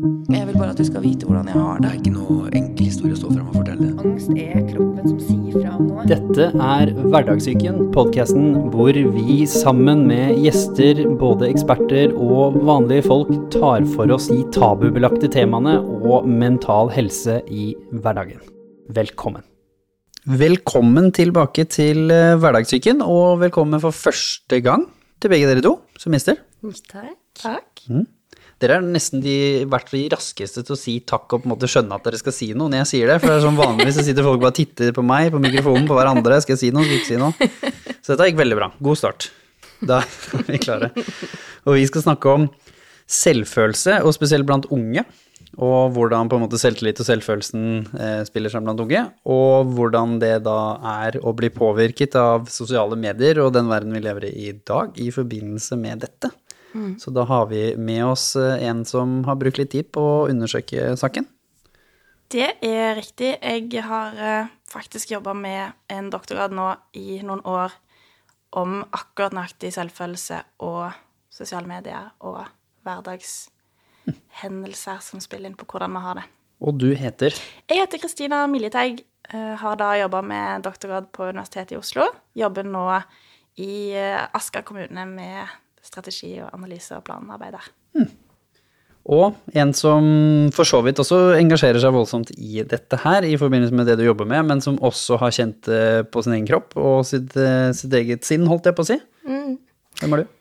Jeg vil bare at du skal vite hvordan jeg har Det det. er ikke noe enkel historie å stå frem og fortelle. Angst er kroppen som sier fra om noe. Dette er Hverdagssyken, podkasten hvor vi sammen med gjester, både eksperter og vanlige folk, tar for oss de tabubelagte temaene og mental helse i hverdagen. Velkommen. Velkommen tilbake til eh, Hverdagssyken, og velkommen for første gang til begge dere to som gjester. Takk. Takk. Dere er nesten de, vært de raskeste til å si takk og på en måte skjønne at dere skal si noe når jeg sier det. For det er sånn vanligvis så sitter folk bare og titter på meg, på mikrofonen, på hverandre. Skal jeg si noe, skal jeg ikke si noe? Så dette gikk veldig bra. God start. Da er vi klare. Og vi skal snakke om selvfølelse, og spesielt blant unge. Og hvordan på en måte selvtillit og selvfølelsen eh, spiller seg blant unge. Og hvordan det da er å bli påvirket av sosiale medier og den verden vi lever i i dag i forbindelse med dette. Så da har vi med oss eh, en som har brukt litt tid på å undersøke saken. Det er riktig. Jeg har eh, faktisk jobba med en doktorgrad nå i noen år om akkurat nøyaktig selvfølelse og sosiale medier og hverdagshendelser som spiller inn på hvordan vi har det. Og du heter Jeg heter Kristina Miljeteig, eh, har da jobba med doktorgrad på Universitetet i Oslo. Jobber nå i Asker kommune med strategi og analyse og planarbeid der. Og en som for så vidt også engasjerer seg voldsomt i dette her, i forbindelse med det du jobber med, men som også har kjent det på sin egen kropp og sitt, eh, sitt eget sinn, holdt jeg på å si. Hvem er du?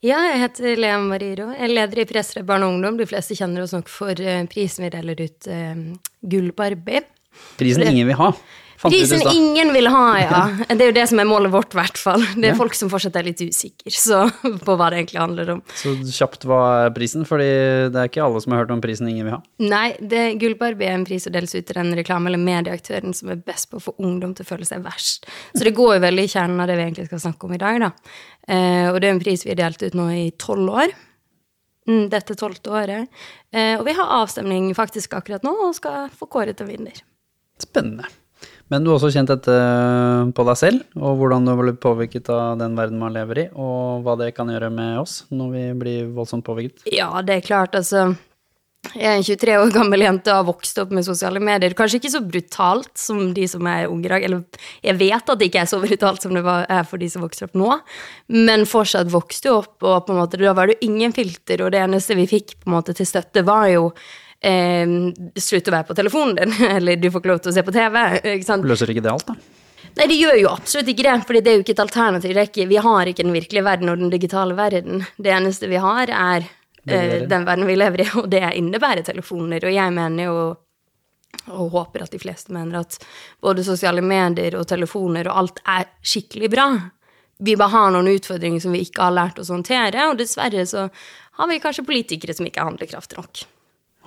Ja, jeg heter Lea Mariro. Jeg er leder i Pressredd barn og ungdom. De fleste kjenner oss nok for eh, prisen vi deler ut, uh, Gull-Barbie. Prisen ingen vil ha. Prisen ingen vil ha, ja. Det er jo det som er målet vårt, i hvert fall. Det er Ja. folk som fortsatt er litt usikre på hva det egentlig handler om. Så kjapt hva er prisen, fordi det er ikke alle som har hørt om prisen ingen vil ha. Nei, det, Gull-Barbie er en pris som deles ut til den reklame- eller medieaktøren som er best på å få ungdom til å føle seg verst. Så det går jo veldig i kjernen av det vi egentlig skal snakke om i dag, da. Eh, og det er en pris vi har delt ut nå i tolv år. Mm, dette tolvte året. Eh, og vi har avstemning faktisk akkurat nå, og skal få kåret en vinner. Spennende. Men du har også kjent dette på deg selv, og hvordan du blitt påvirket av den verden man lever i, og hva det kan gjøre med oss når vi blir voldsomt påvirket. Ja, det er klart, altså. Jeg er en 23 år gammel jente og har vokst opp med sosiale medier. Kanskje ikke så brutalt som de som er unge i dag. Eller jeg vet at det ikke er så brutalt som det er for de som vokser opp nå. Men fortsatt vokste opp, og på en måte, da var det jo ingen filter, og det eneste vi fikk på en måte til støtte, var jo eh, slutt å være på telefonen din, eller du får ikke lov til å se på TV. ikke? Løser ikke det alt, da? Nei, det gjør jo absolutt ikke det, for det er jo ikke et alternativ. Er ikke, vi har ikke den virkelige verden og den digitale verden. Det eneste vi har, er eh, den verden vi lever i, og det innebærer telefoner. Og jeg mener jo, og håper at de fleste mener, at både sosiale medier og telefoner og alt er skikkelig bra. Vi bare har noen utfordringer som vi ikke har lært oss å håndtere, og dessverre så har vi kanskje politikere som ikke er handlekraftige nok.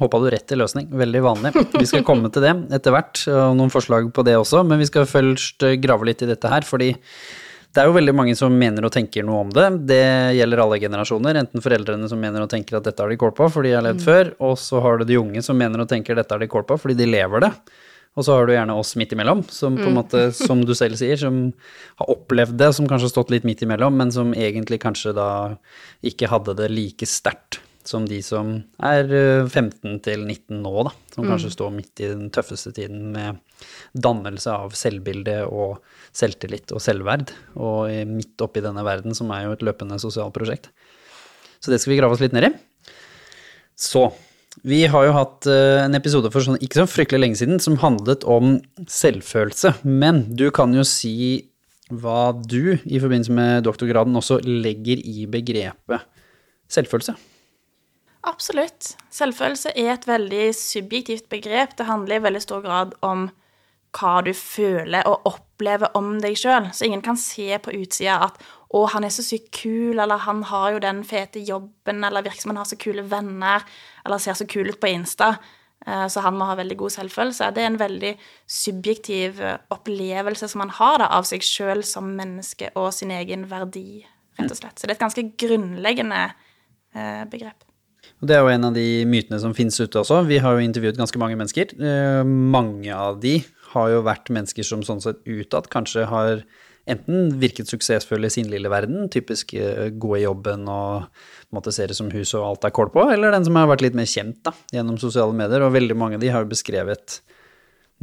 Håpa du rett til løsning. Veldig vanlig. Vi skal komme til det etter hvert, og noen forslag på det også, men vi skal først eh, grave litt i dette her, fordi det er jo veldig mange som mener og tenker noe om det. Det gjelder alle generasjoner, enten foreldrene som mener og tenker at dette har de kål på fordi de har levd før, og så har du de unge som mener og tenker dette har de kål på fordi de lever det. Og så har du gjerne oss midt imellom, som på en måte, som du selv sier, som har opplevd det, som kanskje har stått litt midt imellom, men som egentlig kanskje da ikke hadde det like sterkt som de som er eh, 15 til 19 nå, da. Som kanskje står midt i den tøffeste tiden med dannelse av selvbilde og selvtillit og selvverd, og eh, midt oppi denne verden som er jo et løpende sosialt prosjekt. Så det skal vi grave oss litt ned i. Så vi har jo hatt eh, en episode for sånn, ikke så fryktelig lenge siden som handlet om selvfølelse. Men du kan jo si hva du i forbindelse med doktorgraden også legger i begrepet selvfølelse. Absolutt. Selvfølelse er et veldig subjektivt begrep. Det handler i veldig stor grad om hva du føler og opplever om deg sjøl. Så ingen kan se på utsida at 'Å, han er så sykt kul', eller 'han har jo den fete jobben', eller 'virker har så kule venner', eller 'ser så kul ut på Insta', eh, så han må ha veldig god selvfølelse. Det er en veldig subjektiv eh, opplevelse som man har da, av seg sjøl som menneske og sin egen verdi, rett og slett. Så det er et ganske grunnleggende eh, begrep. Og det er jo en av de mytene som finnes ute også. Vi har jo intervjuet ganske mange mennesker. Eh, Mange av de har jo vært mennesker som sånn sett utad kanskje har enten virket suksessfulle i sin lille verden, typisk eh, gå i jobben og måtte se det som hus og alt er kål på, eller den som har vært litt mer kjent da, gjennom sosiale medier. Og veldig mange av de har jo beskrevet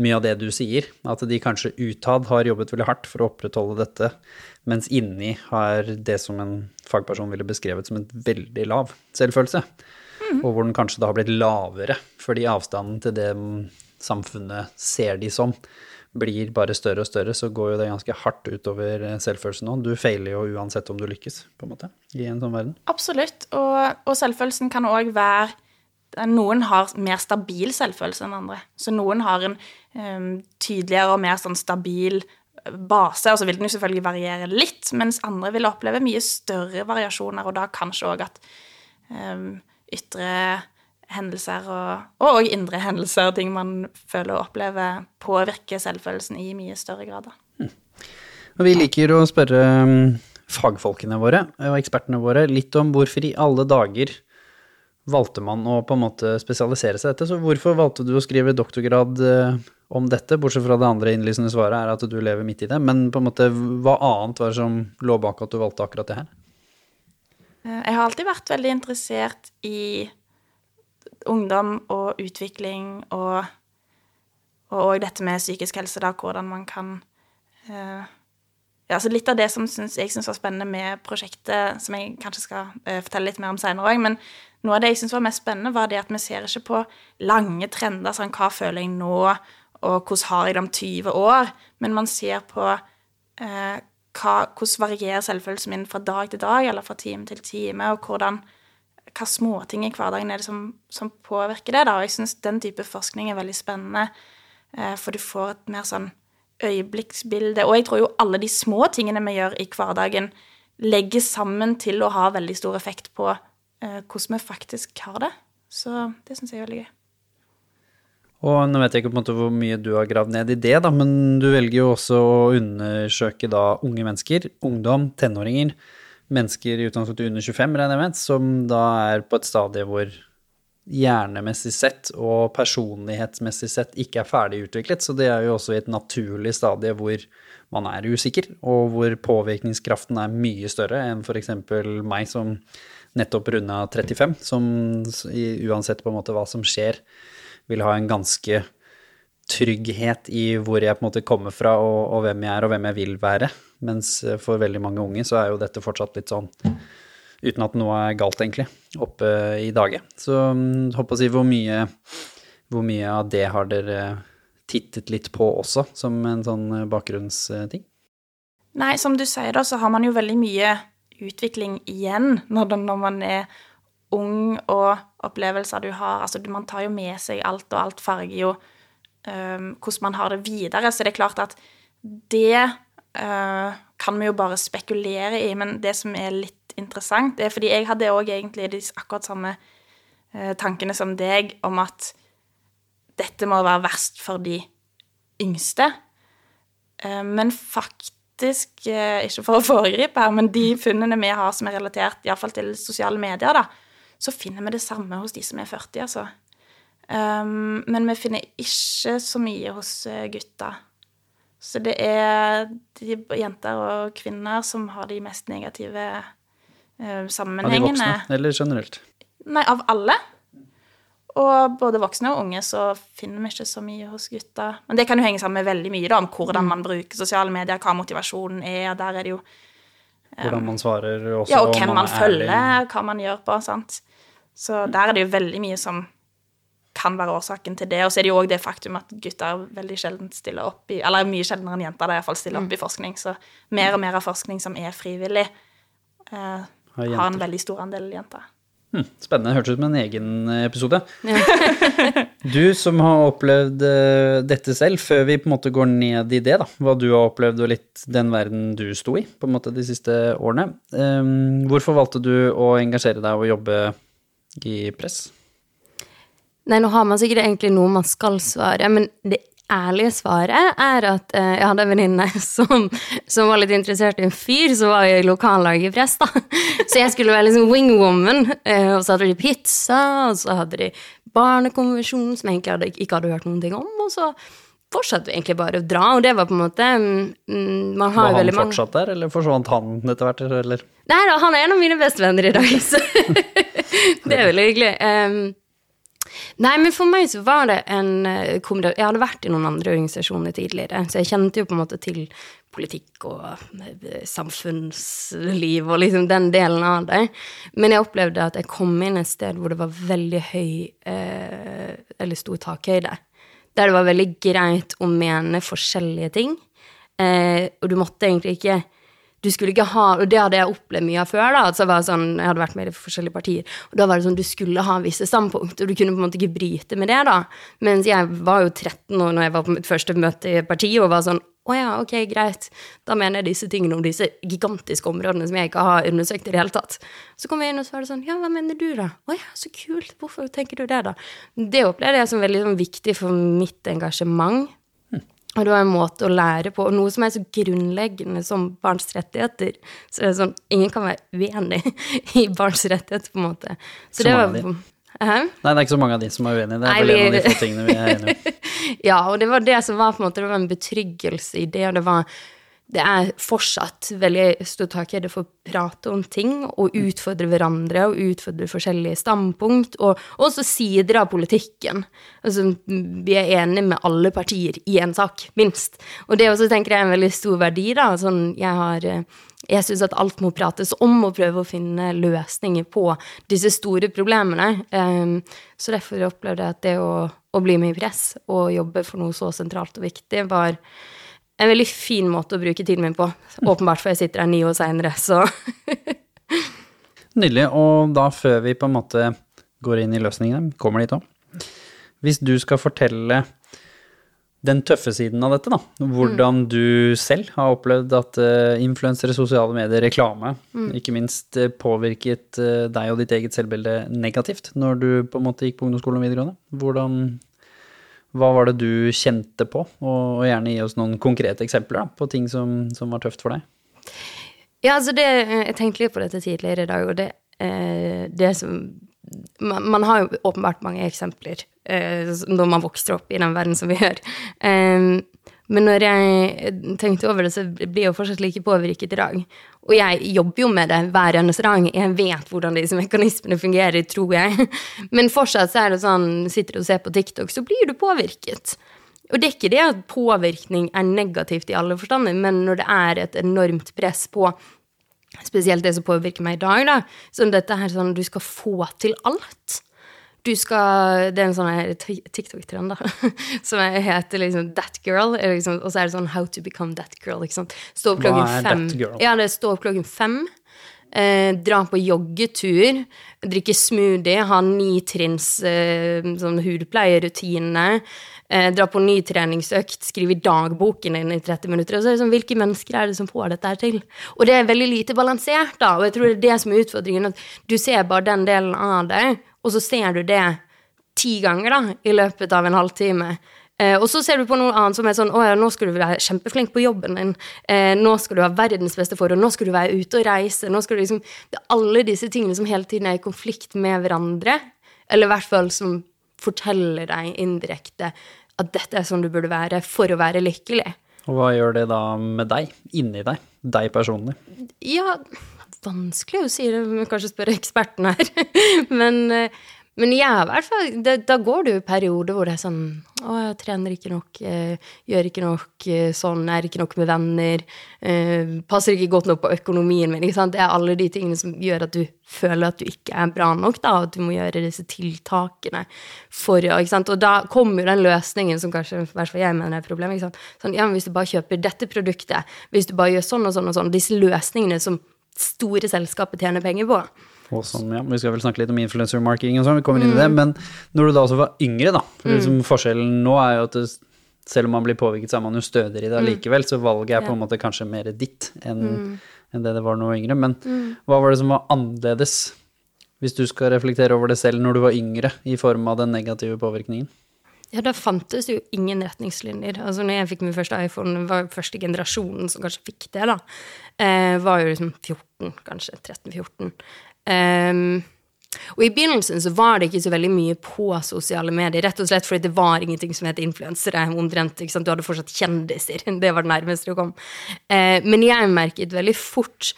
mye av det du sier, at de kanskje utad har jobbet veldig hardt for å opprettholde dette, mens inni har det som en fagperson ville beskrevet som en veldig lav selvfølelse. Og hvor den kanskje da har blitt lavere, fordi avstanden til det samfunnet ser de som, blir bare større og større, så går jo det ganske hardt utover selvfølelsen nå. Du feiler jo uansett om du lykkes, på en måte, i en sånn verden. Absolutt. Og, og selvfølelsen kan òg være Noen har mer stabil selvfølelse enn andre. Så noen har en um, tydeligere og mer sånn stabil base, og så vil den jo selvfølgelig variere litt, mens andre vil oppleve mye større variasjoner, og da kanskje òg at um, ytre hendelser og, og indre hendelser, ting man føler og opplever, påvirker selvfølelsen i mye større grad. Og vi liker å spørre um, fagfolkene våre og ekspertene våre litt om hvorfor i alle dager valgte man å på en måte spesialisere seg i dette. Så hvorfor valgte du å skrive doktorgrad uh, om dette, bortsett fra det andre innlysende svaret er at du lever midt i det. Men på en måte, hva annet var det som lå bak at du valgte akkurat det her? Eh, jeg har alltid vært veldig interessert i ungdom og utvikling og og dette med psykisk helse, da, hvordan man kan uh, ja, altså Litt av det som synes, jeg syns var spennende med prosjektet, som jeg kanskje skal uh, fortelle litt mer om seinere òg, men noe av det jeg syns var mest spennende, var det at vi ser ikke på lange trender, sånn hva føler jeg nå, og hvordan har jeg det om 20 år, men man ser på uh, hva, hvordan varierer selvfølelsen min fra dag til dag, eller fra time til time, og hvordan hva småting i hverdagen er det som, som påvirker det. da, og Jeg syns den type forskning er veldig spennende, eh, for du får et mer sånn øyeblikksbilde. Og jeg tror jo alle de små tingene vi gjør i hverdagen, legger sammen til å ha veldig stor effekt på eh, hvordan vi faktisk har det. Så det syns jeg er veldig gøy. Og nå vet jeg ikke på en måte hvor mye du har gravd ned i det, da, men du velger jo også å undersøke da unge mennesker, ungdom, tenåringer mennesker i utgangspunktet under 25, regner jeg med, som da er på et stadie hvor hjernemessig sett og personlighetsmessig sett ikke er ferdig utviklet. Så det er jo også i et naturlig stadie hvor man er usikker, og hvor påvirkningskraften er mye større enn f.eks. meg som nettopp runda 35, som uansett på en måte hva som skjer, vil ha en ganske trygghet i hvor jeg på en måte kommer fra, og, og, hvem jeg er, og hvem jeg vil være. Mens eh, for veldig mange unge så er jo dette fortsatt litt sånn uten at noe er galt, egentlig, oppe i dage. Så håper mm, å si hvor mye, hvor mye av det har dere tittet litt på også, som en sånn eh, bakgrunnsting? Nei, som du sier da, så har man jo veldig mye utvikling igjen når man er ung, og opplevelser du har Altså, man tar jo med seg alt, og alt farger jo um, hvordan man har det videre. Så det er klart at det uh, kan vi jo bare spekulere i, men det som er litt interessant, det er fordi jeg hadde òg egentlig de akkurat samme uh, tankene som deg om at dette må være verst for de yngste. Uh, men faktisk ikke for å foregripe her, men de funnene vi har som er relatert iallfall til sosiale medier, da, så finner vi det samme hos de som er 40, altså. Um, men vi finner ikke så mye hos eh, gutta. Så det er de jenter og kvinner som har de mest negative uh, sammenhengene. Av de voksne, eller generelt? Nei, av alle. Og både voksne og unge så finner vi ikke så mye hos gutta. Men det kan jo henge sammen med veldig mye da, om hvordan mm. man bruker sosiale medier, hva motivasjonen er, der er det jo um, Hvordan man svarer også, Ja, og hvem man, man følger, hva man gjør på, sant. Så der er det jo veldig mye som kan være årsaken til det. Og så er det jo òg det faktum at gutter veldig sjelden stiller opp i Eller mye sjeldnere enn jenter, da iallfall stiller opp mm. i forskning. Så mer og mer av forskning som er frivillig, eh, har en veldig stor andel jenter. Hmm, spennende. Hørtes ut som en egen eh, episode. du som har opplevd uh, dette selv, før vi på en måte går ned i det, da, hva du har opplevd og litt den verden du sto i på en måte de siste årene. Um, hvorfor valgte du å engasjere deg og jobbe i press? Nei, nå har man sikkert egentlig noe man skal svare, men det ærlige svaret er at eh, jeg hadde en venninne som, som, var litt interessert i en fyr som var i lokallaget i Press, da. Så jeg skulle være liksom wingwoman, eh, og så hadde de pizza, og så hadde de Barnekonvensjonen, som jeg egentlig hadde, ikke hadde hørt noen ting om, og så fortsatte vi egentlig bare å dra, og det var på en måte mm, Man har Var han mange fortsatt der, eller forsvant han etter hvert, eller? Nei da, han er en av mine beste venner i dag, så det er veldig hyggelig. Um, nei, men for meg så var det en eh, Jeg hadde vært i noen andre organisasjoner tidligere, så jeg kjente jo på en måte til politikk og eh, samfunnsliv og liksom den delen av det. Men jeg opplevde at jeg kom inn et sted hvor det var veldig høy eh, Eller stor takhøyde. Der det var veldig greit å mene forskjellige ting. Eh, og du måtte egentlig ikke du skulle ikke ha, og det hadde jeg opplevd mye av før, da, at så var sånn, jeg hadde vært med i forskjellige partier, og da var det sånn, du skulle ha visse standpunkt, og du kunne på en måte ikke bryte med det da, mens jeg var jo 13 år når jeg var på mitt første møte i partiet, og var sånn, å ja, ok, greit, da mener jeg disse tingene om disse gigantiske områdene som jeg ikke har undersøkt i det hele tatt. Så kom jeg inn og så er det sånn, ja, hva mener du da? Å ja, så kult, hvorfor tenker du det da? Det opplevde jeg som veldig sånn, viktig for mitt engasjement, og det var en måte å lære på, og noe som er så grunnleggende som barns rettigheter. Så det er sånn, ingen kan være uenig i barns rettigheter, på en måte. Så, Så det var Hæ? Nei, det er ikke så mange av de som er uenige. Det er vel en av de få tingene vi er enige om. Ja, og det var det som var på en måte, det var en betryggelse i det, og det var det er fortsatt veldig stort tak i det for å prate om ting og utfordre hverandre og utfordre forskjellige standpunkt, og også sider av politikken. Altså, vi er enige med alle partier i en sak, minst. Og det også tenker jeg er en veldig stor verdi, da. Sånn, jeg har eh, jeg syns at alt må prates om, og prøve å finne løsninger på disse store problemene. Um, så derfor opplevde jeg at det å, å bli med i press og jobbe for noe så sentralt og viktig, var en veldig fin måte å bruke tiden min på. Åpenbart, for jeg sitter her ni år seinere, så Nydelig. Og da før vi på en måte går inn i løsningene, kommer dit òg. Hvis du skal fortelle den tøffe siden av dette, da. Hvordan du selv har opplevd at uh, influensere, sosiale medier, reklame, ikke minst eh, påvirket uh, deg og ditt eget selvbilde negativt når du på en måte gikk på ungdomsskolen og videregående. Hvordan, hva var det du kjente på? Og, gjerne gi oss noen konkrete eksempler da, på ting som, som var tøft for deg. Ja, altså det Jeg tenkte litt på dette tidligere i dag, og det, eh, det som man, man har jo åpenbart mange eksempler eh, når man vokser opp i den verden som vi gjør. Eh, men når jeg tenkte over det, så blir jeg jo fortsatt like påvirket i dag. Og jeg jobber jo med det hver eneste dag. Jeg vet hvordan disse mekanismene fungerer, tror jeg. Men fortsatt så er det sånn, sitter du og ser på TikTok, så blir du påvirket. Og det er ikke det at påvirkning er negativt i alle forstander, men når det er et enormt press på spesielt det som påvirker meg i dag, da, som dette her sånn du skal få til alt. Du skal Det er en sånn TikTok-trend, da, som heter liksom That Girl. Liksom, og så er det sånn How to become that girl. Ikke sant? Stå opp Hva klokken er fem. that girl? Ja, det står opp klokken fem. Eh, dra på joggetur, drikke smoothie, ha nitrinns eh, sånn hudpleierutine. eh, dra på ny treningsøkt, skrive i dagboken din i 30 minutter. Og så er det sånn, hvilke mennesker er det som får dette her til? Og det er veldig lite balansert, da. Og jeg tror det er det som er utfordringen, at du ser bare den delen av det, og så ser du det ti ganger da, i løpet av en halvtime. Eh, og så ser du på noe annet som er sånn Å ja, nå skal du være kjempeflink på jobben din. Eh, nå skal du ha verdens beste forhold. Nå skal du være ute og reise. Nå skal du liksom Det er alle disse tingene som hele tiden er i konflikt med hverandre. Eller i hvert fall som forteller deg indirekte at dette er sånn du burde være for å være lykkelig. Og hva gjør det da med deg, inni deg, deg personlig? Ja, vanskelig å si det, men kanskje spørre eksperten her. men, eh, men ja, i hvert fall, da, da går det jo perioder hvor det er sånn Å, jeg trener ikke nok, eh, gjør ikke nok eh, sånn, er ikke nok med venner, passer ikke godt nok på økonomien min. ikke sant? Det er alle de tingene som gjør at du føler at du ikke er bra nok, da, og at du må gjøre disse tiltakene for å? Og da kommer jo den løsningen som kanskje hvert fall jeg mener er problemet. Sånn, ja, men Hvis du bare kjøper dette produktet, hvis du bare gjør sånn og sånn og sånn, disse løsningene som store selskaper tjener penger på. Og sånn, ja, Vi skal vel snakke litt om influencer marketing og sånn, vi kommer inn i Mm. det. Men når du da også var yngre, da. For liksom forskjellen nå er jo at det, selv om man blir påvirket, så er man jo stødigere i det allikevel. Så valget er på en måte kanskje mer ditt enn enn det det var når du var yngre. Men hva var det som var annerledes, hvis du skal reflektere over det selv, når du var yngre, i form av den negative påvirkningen? Ja, da fantes jo ingen retningslinjer. Altså, når jeg fikk min første iPhone, var første generasjonen som kanskje fikk det, da, eh, var jo liksom 14, kanskje 13-14. Um, Og i begynnelsen så var det ikke så veldig mye på sosiale medier, rett og slett fordi det var ingenting som het influensere omtrent. ikke sant? Du hadde fortsatt kjendiser. Det var det nærmeste du kom. Eh, men jeg merket veldig fort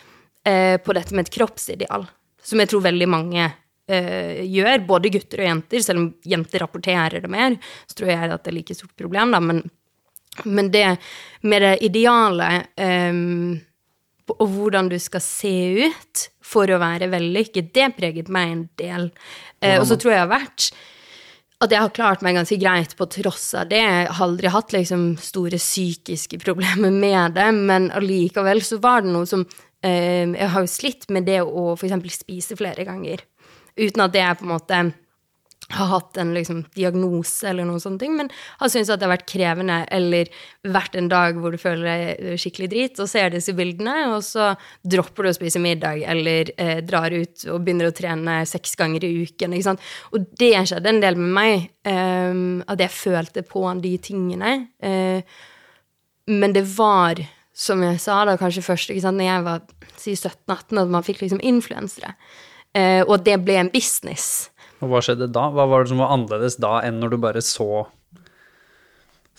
eh, på dette med et kroppsideal, som jeg tror veldig mange eh, gjør, både gutter og jenter. Selv om jenter rapporterer det mer, så tror jeg at det er like stort problem, da. Men, men det med det ideale eh, og hvordan du skal se ut for å være vellykket, det preget meg en del. Eh, og så tror jeg jeg har vært at jeg har klart meg ganske greit på tross av det. Jeg har aldri hatt liksom store psykiske problemer med det, men allikevel så var det noe som eh, Jeg har jo slitt med det å f.eks. spise flere ganger. Uten at det er på en måte har hatt en liksom, diagnose eller noen sånne ting, men har syntes at det har vært krevende, eller vært en dag hvor du føler deg skikkelig drit, og ser disse bildene, og så dropper du å spise middag, eller eh, drar ut og begynner å trene seks ganger i uken. ikke sant? Og det skjedde en del med meg, eh, at jeg følte på de tingene. Eh, men det var, som jeg sa da, kanskje først, ikke sant, når jeg var si 17-18, at man fikk liksom influensere. Eh, og det ble en business. Og hva skjedde da? Hva var det som var annerledes da enn når du bare så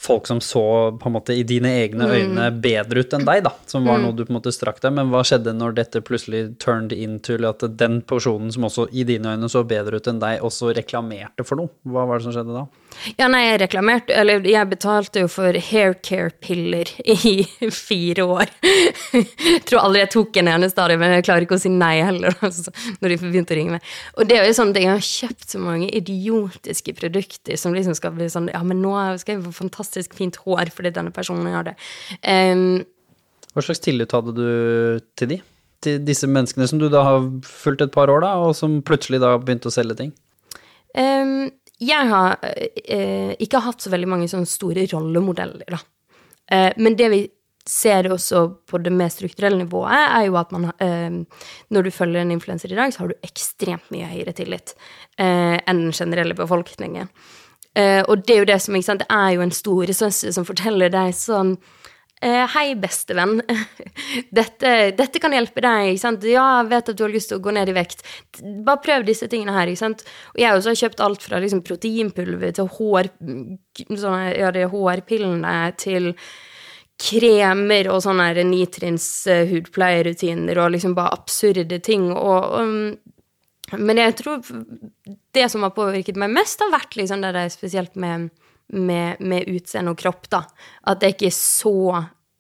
folk som så på en måte i dine egne øyne bedre ut enn deg, da, som var noe du på en måte strakk deg, men hva skjedde når dette plutselig turned into at den personen som også i dine øyne så bedre ut enn deg, også reklamerte for noe? Hva var det som skjedde da? Ja, nei, jeg reklamerte Eller jeg betalte jo for haircare-piller i fire år. Jeg tror aldri jeg tok en eneste av dem, men jeg klarer ikke å si nei heller, altså, når de begynte å ringe meg. Og det er jo sånn at jeg har kjøpt så mange idiotiske produkter som liksom skal bli sånn Ja, men nå skal jeg få fantastisk fint hår fordi denne personen har det. Um, Hva slags tillit hadde du til de? Til disse menneskene som du da har fulgt et par år, da, og som plutselig da begynte å selge ting? um, jeg har eh, ikke hatt så veldig mange sånne store rollemodeller, da. Eh, men det vi ser også på det mer strukturelle nivået, er jo at man eh, Når du følger en influenser i dag, så har du ekstremt mye høyere tillit eh, enn den generelle befolkningen. Eh, og det er jo det som, ikke sant, det er jo en stor ressurs som forteller deg sånn Hei, bestevenn. Dette, dette kan hjelpe deg. ikke sant? Ja, jeg vet at du har lyst til å gå ned i vekt. Bare prøv disse tingene her. ikke sant? Og jeg også har kjøpt alt fra liksom, proteinpulver til hår, sånne, ja, hårpillene til kremer og sånne nitrins eh, hudpleierrutiner og liksom bare absurde ting. Og, um, men jeg tror det som har påvirket meg mest, har vært liksom det der spesielt med med, med utseende og kropp, da. At det ikke er så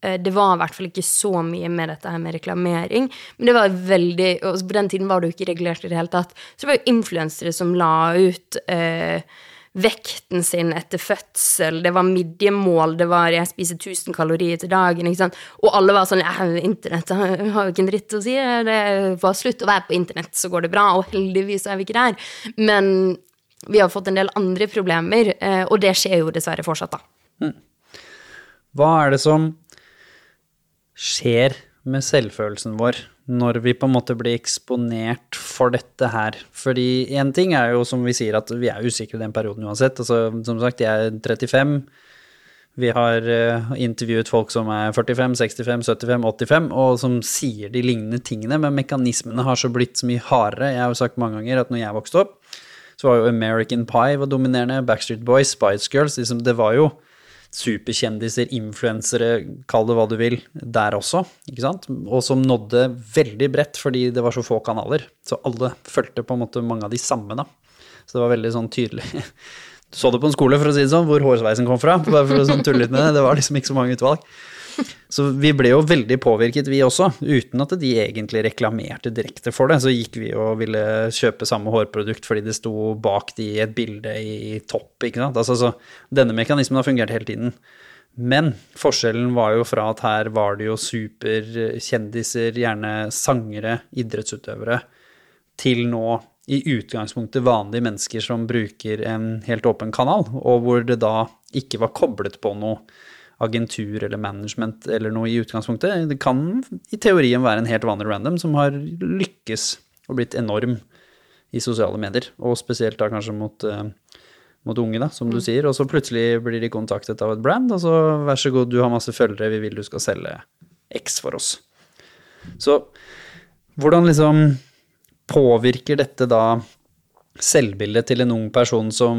eh, det var i hvert fall ikke så mye med dette her med reklamering. Men det var veldig Og på den tiden var det jo ikke regulert i det hele tatt. Så det var jo influensere som la ut eh, vekten sin etter fødsel, det var midjemål, det var 'jeg spiser 1000 kalorier til dagen', ikke sant. Og alle var sånn 'Internett har jo ikke en dritt å si', det var slutt å være på internett, så går det bra'. Og heldigvis er vi ikke der. Men vi har fått en del andre problemer, eh, og det skjer jo dessverre fortsatt, da. Hva er det som skjer med selvfølelsen vår når vi på en måte blir eksponert for dette her? Fordi én ting er jo som vi sier at vi er usikre i den perioden uansett. Altså, som sagt, jeg er 35. Vi har uh, intervjuet folk som er 45, 65, 75, 85, og som sier de lignende tingene, men mekanismene har så blitt så mye hardere. Jeg har jo sagt mange ganger at når jeg vokste opp, så var jo American Pie var dominerende, Backstreet Boys, Spice Girls liksom, Det var jo superkjendiser, influensere, kall det hva du vil, der også, ikke sant? Og som nådde veldig bredt fordi det var så få kanaler. Så alle fulgte på en måte mange av de samme, da. Så det var veldig sånn tydelig. Du så det på en skole, for å si det sånn, hvor hårsveisen kom fra. Bare for å sånn tulle litt med det. Det var liksom ikke så mange utvalg. Så vi ble jo veldig påvirket, vi også, uten at de egentlig reklamerte direkte for det. Så gikk vi og ville kjøpe samme hårprodukt fordi det sto bak de et bilde i topp, ikke sant. Altså, så denne mekanismen har fungert hele tiden. Men forskjellen var jo fra at her var det jo superkjendiser, gjerne sangere, idrettsutøvere, til nå i utgangspunktet vanlige mennesker som bruker en helt åpen kanal, og hvor det da ikke var koblet på noe agentur eller management eller noe i utgangspunktet. Det kan i teorien være en helt vanlig random som har lykkes og blitt enorm i sosiale medier, og spesielt da kanskje mot, uh, mot unge, da, som du Mm. sier. Og så plutselig blir de kontaktet av et brand, og så vær så god, du har masse følgere, vi vil du skal selge X for oss. Så hvordan liksom påvirker dette da selvbildet til en ung person som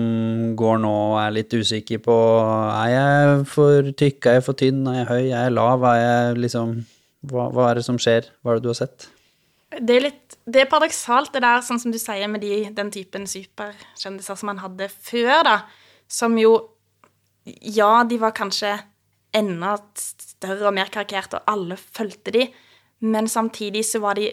går nå og er litt usikker på Er jeg for tykk, er jeg for tynn, er jeg høy, er jeg lav, er jeg liksom hva, hva er det som skjer? Hva er det du har sett? Det er litt det er paradoksalt, det der, sånn som du sier, med de, den typen superkjendiser som man hadde før, da. Som jo Ja, de var kanskje enda større og mer karikerte, og alle fulgte de, men samtidig så var de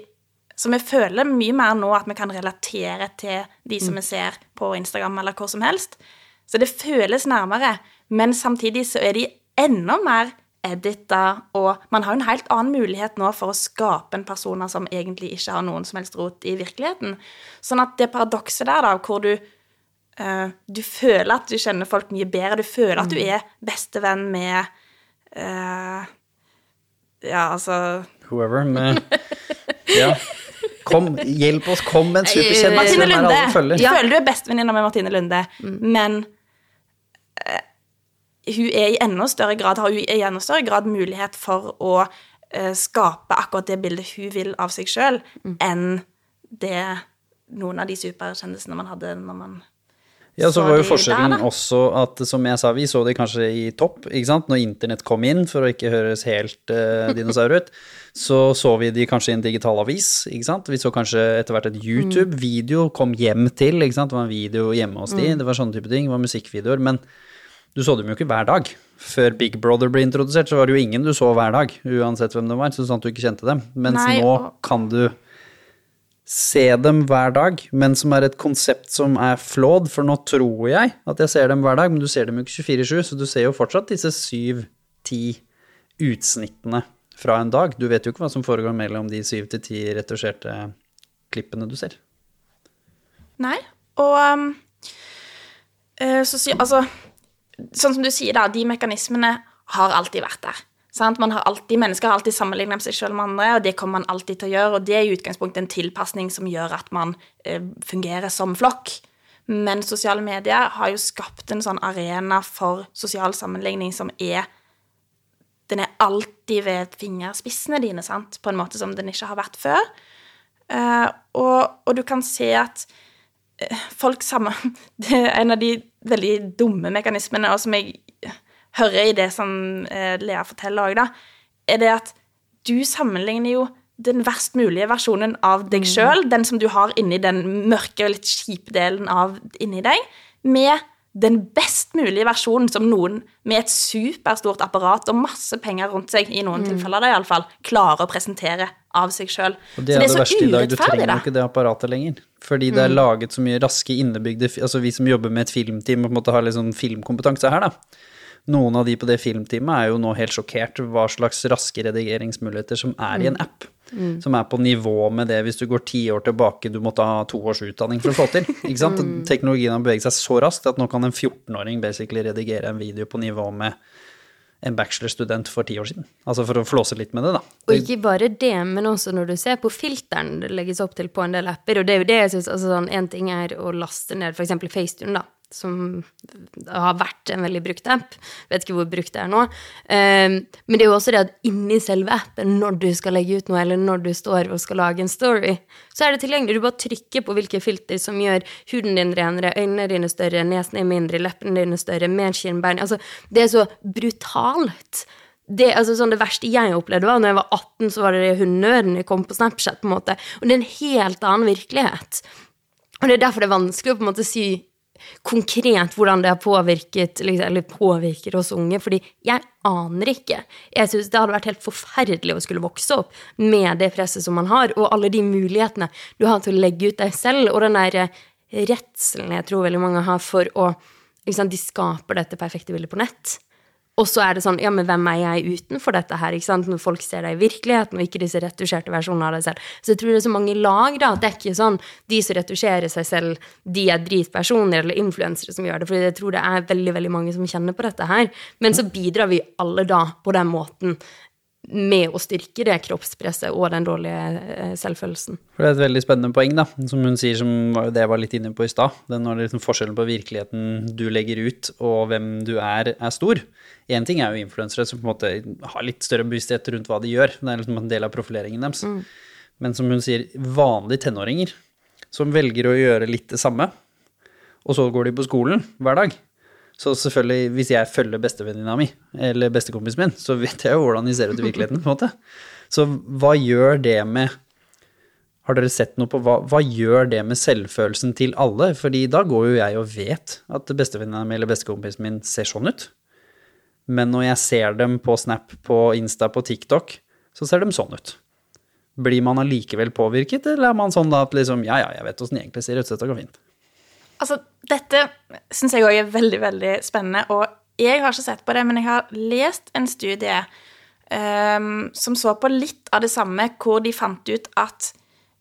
Så vi føler mye mer nå at vi kan relatere til de som vi ser på Instagram eller hvor som helst. Så det føles nærmere, men samtidig så er de enda mer edita, og man har en helt annen mulighet nå for å skape en person som egentlig ikke har noen som helst rot i virkeligheten. Sånn at det paradokset der, da, hvor du uh, du føler at du kjenner folk mye bedre, du føler at du er bestevenn med uh, Ja, altså Whoever, med Ja. Kom, hjelp oss, kom med en superkjendis. Martine Lunde. følger? Ja. føler du er bestevenninna med Martine Lunde, men uh, hun er i enda større grad, har hun i enda større grad mulighet for å uh, skape akkurat det bildet hun vil av seg sjøl, enn det noen av de superkjendisene man hadde når man Ja, så så var jo forskjellen der, også at, som jeg sa, vi så det kanskje i topp, ikke sant, når internett kom inn, for å ikke høres helt uh, dinosaur ut, så så vi de kanskje i en digital avis, ikke sant, vi så kanskje etter hvert et YouTube, video kom hjem til, ikke sant, det var en video hjemme hos de, det var sånne type ting, det var musikkvideoer, men du så dem jo ikke hver dag. Før Big Brother ble introdusert, så var det jo ingen du så hver dag, uansett hvem det var, så sånn at du ikke kjente dem. Mens Nei, nå kan du se dem hver dag, men som er et konsept som er flawed, for nå tror jeg at jeg ser dem hver dag, men du ser dem jo ikke 24-7, så du ser jo fortsatt disse 7-10 utsnittene fra en dag. Du vet jo ikke hva som foregår mellom de syv til ti retusjerte klippene du ser. Nei. Og um, eh, så sier Altså, sånn som du sier, da, de mekanismene har alltid vært der. Sant? Man har alltid, mennesker har alltid sammenlignet seg selv med andre, og det kommer man alltid til å gjøre. Og det er i utgangspunktet en tilpasning som gjør at man eh, fungerer som flokk. Men sosiale medier har jo skapt en sånn arena for sosial sammenligning som er Den er alltid ved fingerspissene dine, sant? på en måte som den ikke har vært før. Uh, og, og du kan se at eh, folk sammen Det er en av de veldig dumme mekanismene, og som jeg hører i det som eh, Lea forteller òg, da, er det at du sammenligner jo den verst mulige versjonen av deg sjøl, den som du har inni den mørke og litt kjipe delen av inni deg, med den best mulige versjonen som noen med et superstort apparat og masse penger rundt seg, i noen tilfeller da fall, klarer å presentere av seg sjøl. Og det er det verste i dag, du trenger jo ikke det apparatet lenger. Fordi det er laget så mye raske innebygde Altså vi som jobber med et filmteam og på en måte har litt sånn filmkompetanse her, da. Noen av de på det filmteamet er jo nå helt sjokkert hva slags raske redigeringsmuligheter som er i en app. Som er på nivå med det hvis du går ti år tilbake, du måtte ha to års utdanning for å få til. Ikke sant? Teknologien har beveget seg så raskt at nå kan en 14-åring basically redigere en video på nivå med en bachelorstudent for ti år siden. Altså for å flåse litt med det, da. Og ikke bare det, men også når du ser på filteren det legges opp til på en del apper, og det er jo det jeg synes, altså sånn, En ting er å laste ned eksempel FaceTune, da, som har vært en veldig brukt app. Vet ikke hvor brukt det er nå. Um, men det er jo også det at inni selve appen, når du skal legge ut noe, eller når du står og skal lage en story, så er det tilgjengelig. Du bare trykker på hvilke filter som gjør huden din renere, øynene dine større, nesen din mindre, leppene dine større, mer kinnbein Altså, det er så brutalt det, altså sånn, det verste jeg opplevde, var når jeg var 18, så var det det hundøren jeg kom på Snapchat. på en måte, Og det er en helt annen virkelighet. Og det er derfor det er vanskelig å på en måte si konkret hvordan det har påvirket liksom, eller påvirker oss unge, fordi jeg aner ikke. Jeg syns det hadde vært helt forferdelig å skulle vokse opp med det presset som man har, og alle de mulighetene du har til å legge ut deg selv, og den der eh, redselen jeg tror veldig mange har for å sant, De skaper dette perfekte bildet på nett. Og så er det sånn, ja, men hvem er jeg utenfor dette her, ikke sant? Når folk ser deg i virkeligheten, og ikke disse retusjerte versjonene av deg selv. Så jeg tror det er så mange lag, da, at det er ikke sånn de som retusjerer seg selv, de er dritpersoner eller influensere som gjør det, for jeg tror det er veldig, veldig mange som kjenner på dette her. Men så bidrar vi alle da på den måten med å styrke det kroppspresset og den dårlige eh, selvfølelsen. For det er et veldig spennende poeng, da, som hun sier, som var det jeg var litt inne på i stad. Når liksom forskjellen på virkeligheten du legger ut, og hvem du er, er stor. Én ting er jo influensere som på en måte har litt større bevissthet rundt hva de gjør. Det er liksom en del av profileringen deres. Men som hun sier, vanlige tenåringer som velger å gjøre litt det samme, og så går de på skolen hver dag. Så selvfølgelig, hvis jeg følger bestevenninna mi, eller bestekompisen min, så vet jeg jo hvordan de ser ut i virkeligheten, på en måte. Så hva gjør det med Har dere sett noe på hva, hva gjør det med selvfølelsen til alle? Fordi da går jo jeg og vet at bestevenninna mi eller bestekompisen min ser sånn ut. Men når jeg ser dem på Snap, på Insta, på TikTok, så ser de sånn ut. Blir man allikevel påvirket, eller er man sånn da at liksom ja, ja, jeg vet åssen de egentlig ser ut, så dette går fint? Altså, dette syns jeg òg er veldig, veldig spennende, og jeg har ikke sett på det, men jeg har lest en studie um, som så på litt av det samme, hvor de fant ut at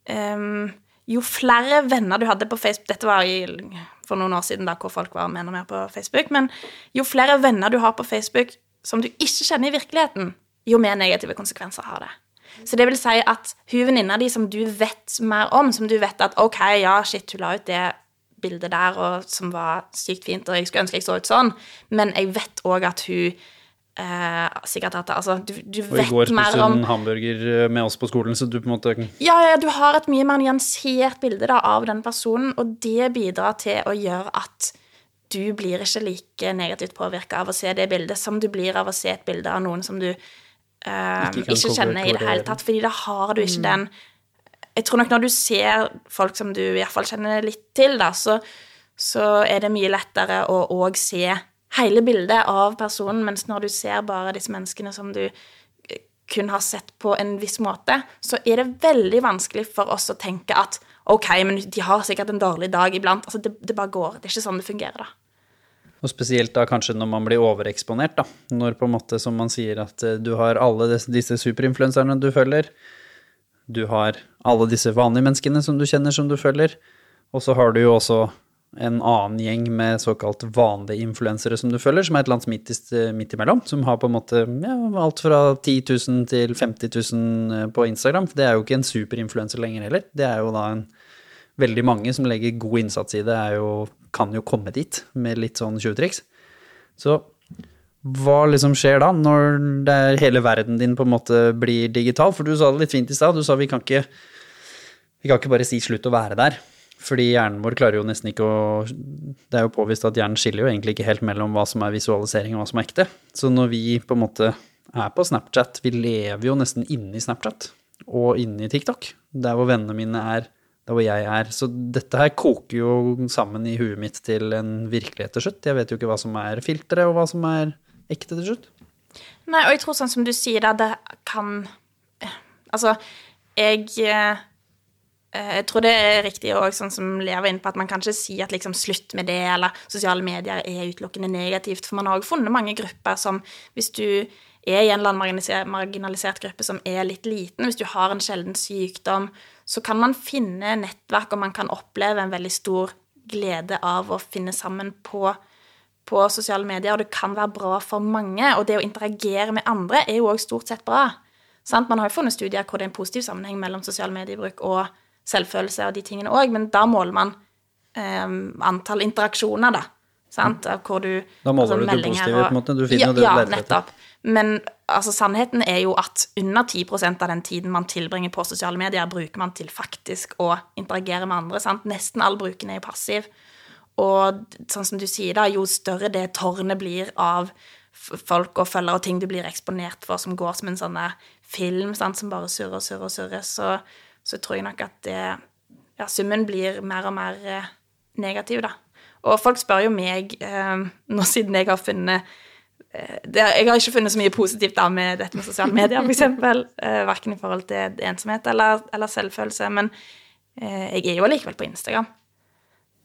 um, jo flere venner du hadde på Facebook Dette var i, for noen år siden, da, hvor folk var mer og mer på Facebook. Men jo flere venner du har på Facebook som du ikke kjenner i virkeligheten, jo mer negative konsekvenser har det. Så det vil si at hun venninna di som du vet mer om, som du vet at OK, ja, shit, hun la ut det bildet der og, som var sykt fint, og jeg skulle ønske jeg så ut sånn, men jeg vet òg at hun eh, sikkert at altså, du, du Og i går mer spiste om hun hamburger eh, med oss på skolen, så du på en måte ja, ja, du har et mye mer nyansert bilde da, av den personen, og det bidrar til å gjøre at du blir ikke like negativt påvirka av å se det bildet som du blir av å se et bilde av noen som du eh, Ikke ikke, kjenner i det hele tatt, fordi da har du ikke den Jeg tror nok når du ser folk som du i hvert fall kjenner litt til, da, så, så er det mye lettere å òg se hele bildet av personen, mens når du ser bare disse menneskene som du eh, kun har sett på en viss måte, så er det veldig vanskelig for oss å tenke at OK, men de har sikkert en dårlig dag iblant. Altså, det, det bare går. Det er ikke sånn det fungerer, da. Og spesielt da kanskje når man blir overeksponert, da. Når på en måte, som man sier, at eh, du har alle disse, superinfluenserne du følger. Du har alle disse vanlige menneskene som du kjenner som du følger. Og så har du jo også en annen gjeng med såkalt vanlige influensere som du følger, som er et eller annet midt, midt imellom. Som har på en måte ja, alt fra 10 000 til 50 000 på Instagram. For det er jo ikke en superinfluenser lenger heller. Det er jo da en veldig mange som legger god innsats i det, er jo, kan jo komme dit med litt sånn tjuvtriks. Så hva liksom skjer da, når det er hele verden din på en måte blir digital? For du sa det litt fint i stad, du sa vi kan ikke, vi kan ikke bare si slutt å være der. Fordi hjernen vår klarer jo nesten ikke å Det er jo påvist at hjernen skiller jo egentlig ikke helt mellom hva som er visualisering og hva som er ekte. Så når vi på en måte er på Snapchat, vi lever jo nesten inne i Snapchat og inne i TikTok. Der hvor vennene mine er, der hvor jeg er. Så dette her koker jo sammen i huet mitt til en virkelighet til slutt. Jeg vet jo ikke hva som er filteret, og hva som er ekte til slutt. Nei, og jeg tror sånn som du sier da, det kan Altså, jeg eh, Jeg tror det er riktig òg, sånn som Lea var inne på, at man kan ikke si at liksom slutt med det, eller sosiale medier er utelukkende negativt. For man har òg funnet mange grupper som hvis du er i en eller annen marginalisert gruppe som er litt liten, hvis du har en sjelden sykdom, så kan man finne nettverk, og man kan oppleve en veldig stor glede av å finne sammen på på sosiale medier, og det kan være bra for mange. Og det å interagere med andre er jo òg stort sett bra. Sant? Man har jo funnet studier hvor det er en positiv sammenheng mellom sosial mediebruk og selvfølelse og de tingene òg, men da måler man eh, antall interaksjoner, da. Sant? Hvor du Da måler du det positive, på en måte. Du finner ja, det du Ja, leter etter. nettopp. Men altså, sannheten er jo at under 10% av den tiden man tilbringer på sosiale medier, bruker man til faktisk å interagere med andre. Sant? Nesten all bruken er jo passiv. Og sånn som du sier, da, jo større det tårnet blir av folk og følgere og ting du blir eksponert for, som går som en sånn film sant, som bare surrer og surrer og surrer, så, så tror jeg nok at det, ja, summen blir mer og mer eh, negativ, da. Og folk spør jo meg, eh, nå siden jeg har funnet eh, Jeg har ikke funnet så mye positivt da med dette med sosiale medier, f.eks. Eh, verken i forhold til ensomhet eller, eller selvfølelse. Men eh, jeg er jo allikevel på Instagram.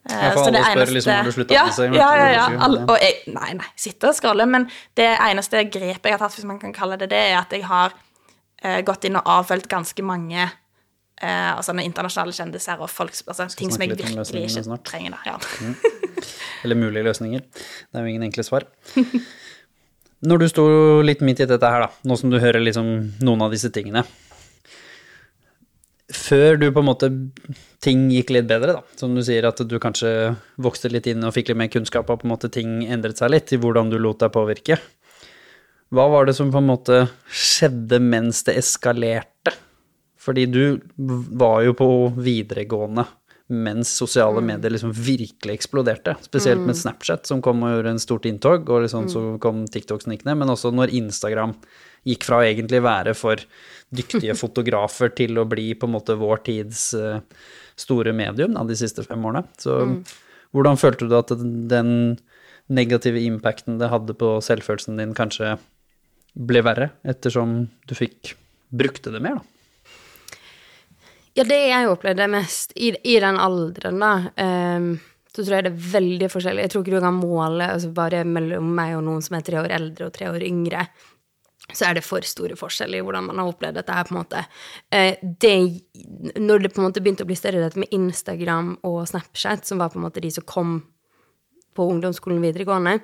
Eh, Ja, for alle spør eneste- liksom, om du slutter ja, med Instagram? Ja, ja, ja. Alle, og jeg, nei, nei, sitter og scroller. Men det eneste grepet jeg har tatt, hvis man kan kalle det det, er at jeg har eh, gått inn og avfølt ganske mange eh, altså med internasjonale kjendiser og folk, altså, ting som jeg virkelig ikke trenger. Da. Ja. Eller mulige løsninger. Det er jo ingen enkle svar. Når du sto litt midt i dette her, da, nå som du hører liksom noen av disse tingene Før du på en måte ting gikk litt bedre, da, som du sier at du kanskje vokste litt inn og fikk litt mer kunnskap og på en måte ting endret seg litt i hvordan du lot deg påvirke. Hva var det som på en måte skjedde mens det eskalerte? Fordi du var jo på videregående mens sosiale medier liksom virkelig eksploderte. Spesielt med Snapchat, som kom og gjorde en stort inntog, og liksom så kom TikTok snikende, men også når Instagram gikk fra å egentlig være for dyktige fotografer til å bli på en måte vår tids eh, store medium da, de siste fem årene. Så hvordan følte du at den negative impacten det hadde på selvfølelsen din, kanskje ble verre, ettersom du fikk brukte det mer, da? Ja, det jeg opplevde mest i, i den alderen, da, um, så tror jeg det er veldig forskjellig. Jeg tror ikke du kan måle altså bare mellom meg og noen som er tre år eldre og tre år yngre. Så er det for store forskjeller i hvordan man har opplevd dette her, på en måte. Eh, det, når det på en måte begynte å bli større, dette med Instagram og Snapchat, som var på en måte de som kom på ungdomsskolen videregående,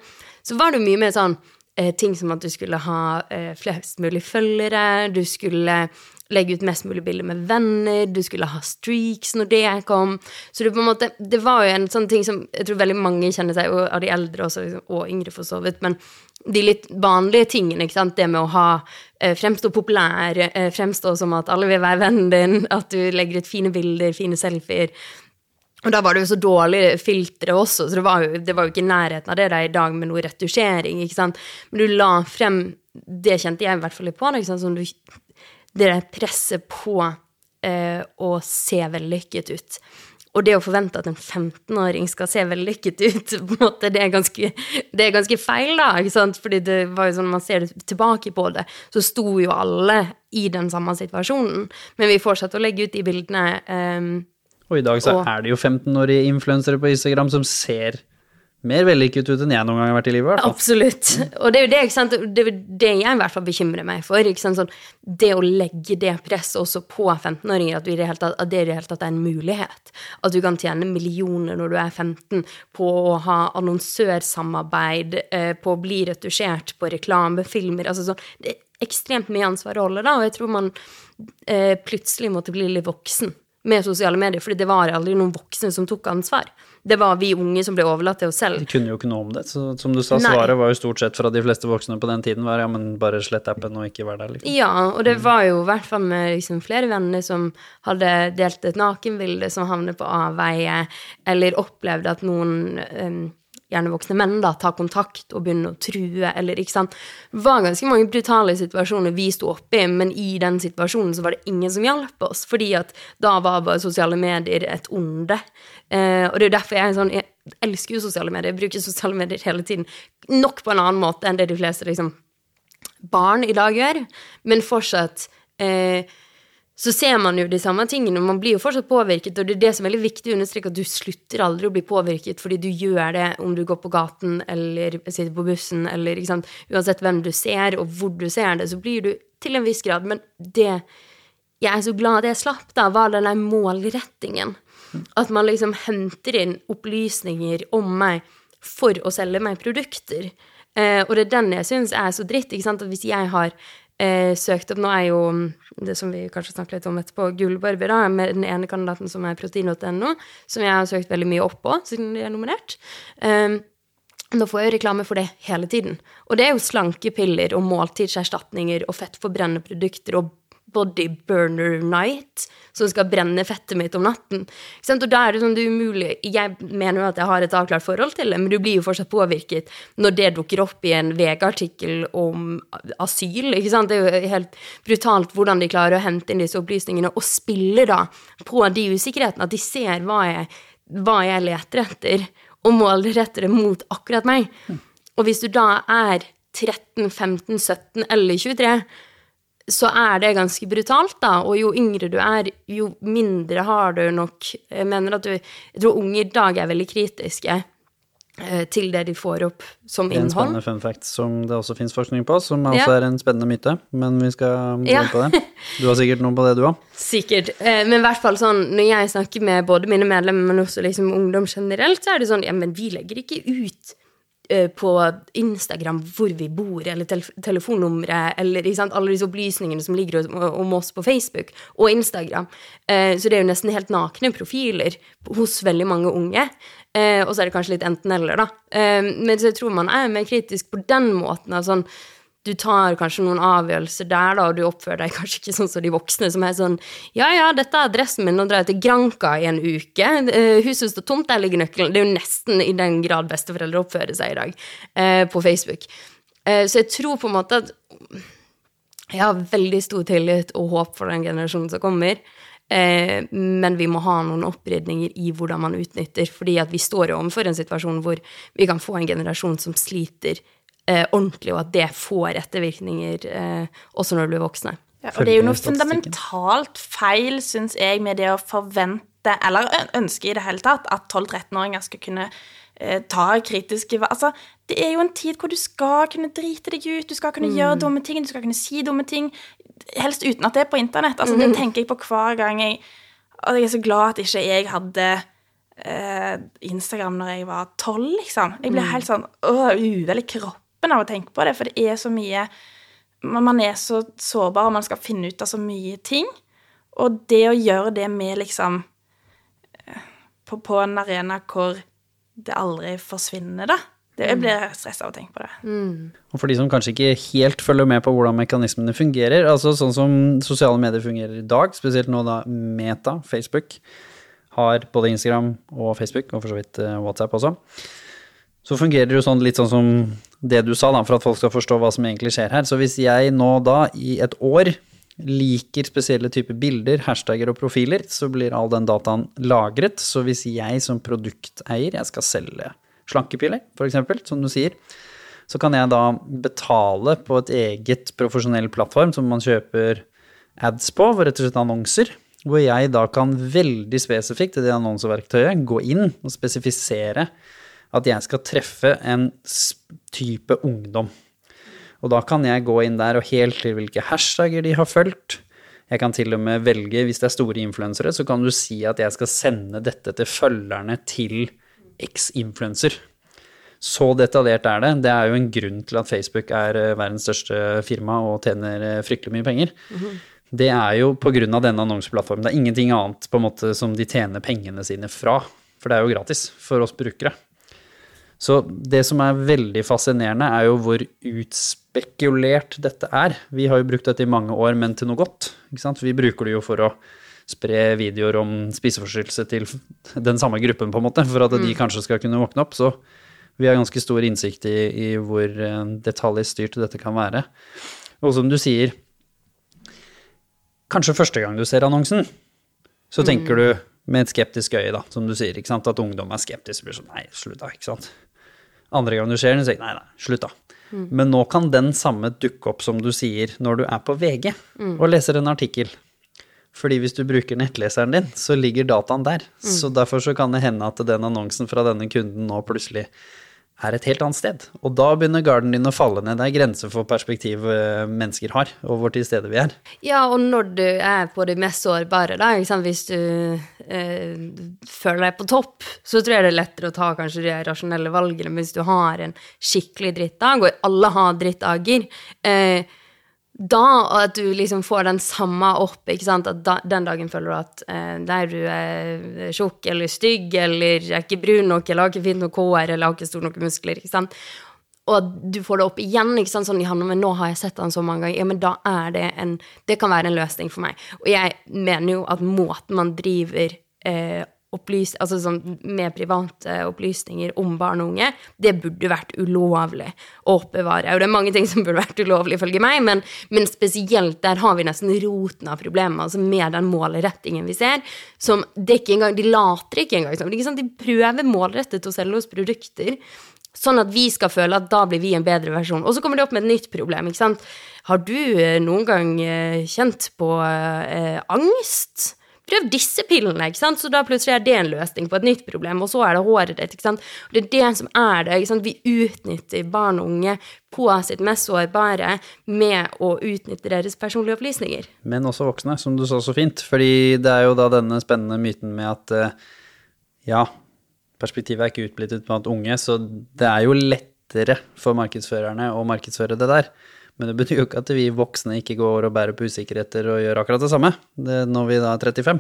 så var det mye mer sånn eh, ting som at du skulle ha eh, flest mulig følgere, du skulle legge ut mest mulig bilder med venner, du skulle ha streaks når det kom. Så det, måte, det var jo en sånn ting som jeg tror veldig mange kjenner seg, og av de eldre også, liksom, og yngre for så vidt, men de litt vanlige tingene, ikke sant, det med å ha eh, fremstå populær, eh, fremstå som at alle vil være vennen din, at du legger ut fine bilder, fine selfier. Og da var det jo så dårlige filtre også, så det var, jo, det var jo ikke i nærheten av det der i dag med noe retusjering, ikke sant. Men du la frem Det kjente jeg i hvert fall litt på, da, som du det der presset på eh, å se vellykket ut. Og det å forvente at en 15-åring skal se vellykket ut, på en måte, det er ganske, det er ganske feil, da. ikke sant? Fordi det var jo sånn, man ser tilbake på det, så sto jo alle i den samme situasjonen. Men vi fortsatte å legge ut de bildene. Um, og i dag så og, er det jo 15-årige influensere på Instagram som ser mer vellykket ut enn jeg noen gang har vært i livet. Absolutt. Og det er jo det, ikke sant? det, det jeg i hvert fall bekymrer meg for. ikke sant? Sånn, det å legge det presset også på 15-åringer, at, det at det i det hele tatt er en mulighet. At du kan tjene millioner når du er 15 på å ha annonsørsamarbeid, eh, på å bli retusjert på reklamefilmer. altså sånn, Det er ekstremt mye ansvar å holde, da, og jeg tror man eh, plutselig måtte bli litt voksen med sosiale medier, fordi det var aldri noen voksne som tok ansvar. Det var vi unge som ble overlatt til oss selv. De kunne jo ikke noe om det. Så som du sa, Nei. svaret var jo stort sett fra de fleste voksne på den tiden var ja, men bare slett appen og ikke vær der, liksom. Ja, og det var jo i hvert fall med liksom flere venner som hadde delt et nakenbilde som havnet på avveie, eller opplevde at noen um, gjerne voksne menn, da, ta kontakt og begynne å true, eller ikke sant. Det var ganske mange brutale situasjoner vi sto oppi, men i den situasjonen så var det ingen som hjalp oss, fordi at da var bare sosiale medier et onde. Eh, og det er derfor jeg sånn, jeg elsker jo sosiale medier, jeg bruker sosiale medier hele tiden, nok på en annen måte enn det de fleste liksom barn i dag gjør, men fortsatt eh, så ser man jo de samme tingene, og man blir jo fortsatt påvirket, og det er det som er veldig viktig å understreke, at du slutter aldri å bli påvirket fordi du gjør det om du går på gaten eller sitter på bussen, eller ikke sant, uansett hvem du ser og hvor du ser det, så blir du til en viss grad, men det jeg er så glad jeg slapp, da, var den der målrettingen. At man liksom henter inn opplysninger om meg for å selge meg produkter. Eh, og det er den jeg syns er så dritt. ikke sant? At hvis jeg har eh, søkt opp Nå er jo mm, det som vi kanskje snakker litt om etterpå, Gullbarbie, da, med den ene kandidaten som er protein.no, som jeg har søkt veldig mye opp på siden de er nominert. Eh, nå får jeg jo reklame for det hele tiden. Og det er jo slankepiller og måltidserstatninger og fettforbrennende produkter og Body Burner Night, som skal brenne fettet mitt om natten. Og da er det sånn det er umulig Jeg mener jo at jeg har et avklart forhold til det, men du blir jo fortsatt påvirket når det dukker opp i en VG-artikkel om asyl. ikke sant? Det er jo helt brutalt hvordan de klarer å hente inn disse opplysningene og spille da på de usikkerhetene, at de ser hva jeg, hva jeg leter etter, og målretter det mot akkurat meg. Og hvis du da er 13, 15, 17 eller 23 så er det ganske brutalt, da. Og jo yngre du er, jo mindre har du nok Jeg mener at du Jeg tror unge i dag er veldig kritiske eh, til det de får opp som Det er en innhold. spennende fun fact som det også finnes forskning på, som altså Ja. er en spennende myte, men vi skal gå Ja. på det. Du har sikkert noe på det, du òg? Sikkert. Eh, Men i hvert fall sånn, når jeg snakker med både mine medlemmer, men også liksom ungdom generelt, så er det sånn Ja, men vi legger ikke ut på Instagram hvor vi bor, eller tel telefonnumre, eller sant, alle disse opplysningene som ligger om, oss på Facebook og Instagram. Eh, så det er jo nesten helt nakne profiler hos veldig mange unge. Eh, og så er det kanskje litt enten-eller, da. Eh, men så jeg tror man er mer kritisk på den måten. sånn du tar kanskje noen avgjørelser der, da, og du oppfører deg kanskje ikke sånn som de voksne, som er sånn Ja, ja, dette er adressen min, nå drar jeg til Granca i en uke. Uh, huset står tomt, der ligger nøkkelen. Det er jo nesten i den grad besteforeldre oppfører seg i dag eh, på Facebook. Eh, så jeg tror på en måte at jeg har veldig stor tillit og håp for den generasjonen som kommer. men vi må ha noen opprydninger i hvordan man utnytter. fordi at vi står jo overfor en situasjon hvor vi kan få en generasjon som sliter eh, ordentlig, og at det får ettervirkninger eh, også når du blir voksne. Ja, og det er jo noe fundamentalt feil, syns jeg, med det å forvente, eller ønske i det hele tatt, at 12-13-åringer skal kunne eh, ta kritiske Altså, det er jo en tid hvor du skal kunne drite deg ut, du skal kunne mm. gjøre dumme ting, du skal kunne si dumme ting, helst uten at det er på internett. Altså, mm. Det tenker jeg på hver gang jeg Og jeg er så glad at ikke jeg hadde eh, Instagram når jeg var tolv, liksom. Jeg ble mm. helt sånn åh, uvel i kroppen kroppen av å tenke på det, for det er så mye Man er så sårbar, og man skal finne ut av så mye ting. Og det å gjøre det med liksom eh, på, på en arena hvor det aldri forsvinner, da. Det, jeg blir stressa av å tenke på det. Mm. Og for de som kanskje ikke helt følger med på hvordan mekanismene fungerer, altså sånn som sosiale medier fungerer i dag, spesielt nå da Meta, Facebook, har både Instagram og Facebook, og for så vidt eh, WhatsApp også, så fungerer det jo sånn litt sånn som det du sa, da, for at folk skal forstå hva som egentlig skjer her. Så hvis jeg nå da i et år liker spesielle typer bilder, hashtagger og profiler, så blir all den dataen lagret. Så hvis jeg som produkteier, jeg skal selge slankepiller, f.eks., som du sier, så kan jeg da betale på et eget profesjonell plattform som man kjøper ads på, rett og slett annonser, hvor jeg da kan veldig spesifikt i det annonseverktøyet gå inn og spesifisere at jeg skal treffe en type ungdom. Og da kan jeg gå inn der og helt til hvilke hashtagger de har fulgt. Jeg kan til og med velge, hvis det er store influensere, så kan du si at jeg skal sende dette til følgerne til x-influenser. Så detaljert er det. Det er jo en grunn til at Facebook er eh, verdens største firma og tjener eh, fryktelig mye penger. Mm -hmm. Det er jo av denne annonseplattformen. Det er ingenting annet på en måte som de tjener pengene sine fra. For det er jo gratis for oss brukere. Så det som er veldig fascinerende, er jo hvor utspekulert dette er. Vi har jo brukt dette i mange år, men til noe godt. Vi bruker det jo for å spre videoer om spiseforstyrrelse til den samme gruppen, på en måte, for at de mm. kanskje skal kunne våkne opp. Så vi har ganske stor innsikt i, i hvor eh, detaljstyrt dette kan være. Og som du sier, kanskje første gang du ser annonsen, så tenker mm. du med et skeptisk øye, da, som du sier, ikke sant, at ungdom er skeptisk. Blir sånn, nei, slutt da, ikke sant. Andre gang du ser den, sier nei, nei, slutt, da. Mm. Men nå kan den samme dukke opp, som du sier, når du er på VG mm. og leser en artikkel. Fordi hvis du bruker nettleseren din, så ligger dataen der. Mm. Så derfor så kan det hende at den annonsen fra denne kunden nå plutselig er et helt annet sted. Og da begynner garden din å falle ned. Det er grenser for perspektiv eh, mennesker har, og hvor til stede vi er. Ja, og når du er på det mest sårbare, da, hvis du eh, føler deg på topp, så tror jeg det er lettere å ta kanskje de rasjonelle valgene. Men hvis du har en skikkelig drittdag, og alle har drittdager eh, da at du liksom får den samme opp, ikke sant, at da, den dagen føler du at eh, der du er tjukk eller stygg eller er ikke brun nok eller har ikke fint nok hår eller har ikke store nok muskler, ikke sant, og at du får det opp igjen, ikke sant, sånn i men nå har jeg sett den så mange ganger, ja, men da er det en Det kan være en løsning for meg. Og jeg mener jo at måten man driver eh, opplys, altså sånn med private opplysninger om barn og unge, det burde vært ulovlig å oppbevare. Og det er mange ting som burde vært ulovlig, ifølge meg, men, men, spesielt der har vi nesten roten av problemet, altså med den målrettingen vi ser, som det ikke engang, De later ikke engang som. Sånn, de prøver målrettet å selge oss produkter. Sånn at vi skal føle at da blir vi en bedre versjon. Og så kommer de opp med et nytt problem. ikke sant? Har du eh, noen gang eh, kjent på eh, angst? Prøv disse pillene, ikke sant? så da plutselig er det en løsning på et nytt problem, og så er det håret ditt. ikke sant? Og det er det som er det. ikke sant? Vi utnytter barn og unge på sitt mest sårbare med å utnytte deres personlige opplysninger. Men også voksne, som du sa så fint. Fordi det er jo da denne spennende myten med at eh, ja, perspektivet er ikke utblittet på at unge, så det er jo lettere for markedsførerne å markedsføre det der. Men det betyr jo ikke at vi voksne ikke går og bærer på usikkerheter og gjør akkurat det samme det når vi da er 35.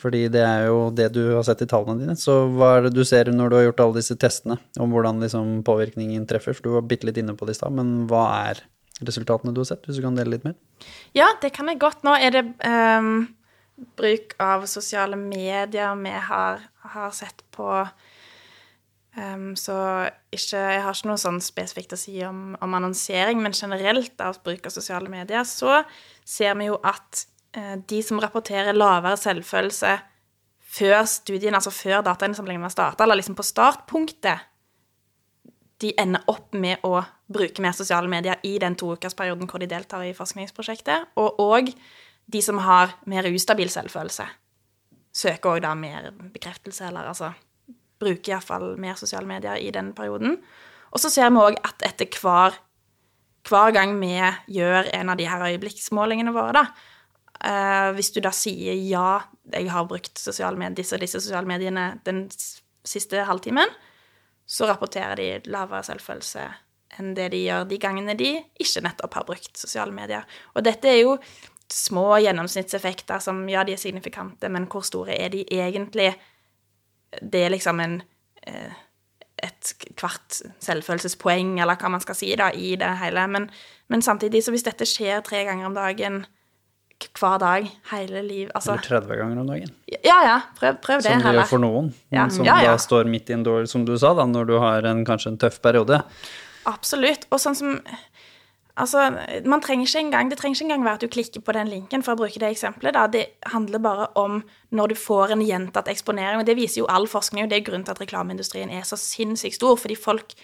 Fordi det er jo det du har sett i tallene dine. Så hva er det du ser når du har gjort alle disse testene om hvordan liksom påvirkningen treffer? For du var bitte litt inne på det i stad, men hva er resultatene du har sett, hvis du kan dele litt mer? Ja, det kan jeg godt. Nå er det um, bruk av sosiale medier vi har, har sett på. Ehm, så ikke, jeg har ikke noe sånn spesifikt å si om, om annonsering, men generelt av bruk av sosiale medier, så ser vi jo at eh, de som rapporterer lavere selvfølelse før studien, altså før datainnsamlingen var starta, eller liksom på startpunktet, de ender opp med å bruke mer sosiale medier i den toukersperioden hvor de deltar i forskningsprosjektet. Og òg de som har mer ustabil selvfølelse, søker òg da mer bekreftelse, eller altså bruker iallfall mer sosiale medier i den perioden. Og så ser vi òg at etter hver, hver gang vi gjør en av de her øyeblikksmålingene våre, da, uh, hvis du da sier ja, jeg har brukt sosiale medier, disse disse sosiale mediene den siste halvtimen, så rapporterer de lavere selvfølelse enn det de gjør de gangene de ikke nettopp har brukt sosiale medier. Og dette er jo små gjennomsnittseffekter som ja, de er signifikante, men hvor store er de egentlig? Det er liksom en eh, et kvart selvfølelsespoeng, eller hva man skal si, da, i det hele. Men, men samtidig, så hvis dette skjer tre ganger om dagen hver dag, hele liv altså, Eller 30 ganger om dagen? Ja, ja, prøv, prøv det Som heller. gjør for noen, Ja. som Ja, ja. da står midt i en dårlig, som du sa, da, når du har en, kanskje en tøff periode. Absolutt. Og sånn som Altså, man trenger ikke engang, Det trenger ikke engang være at du klikker på den linken, for å bruke det eksempelet. da, Det handler bare om når du får en gjentatt eksponering. og Det viser jo all forskning, og det er grunnen til at reklameindustrien er så sinnssykt stor. Fordi folk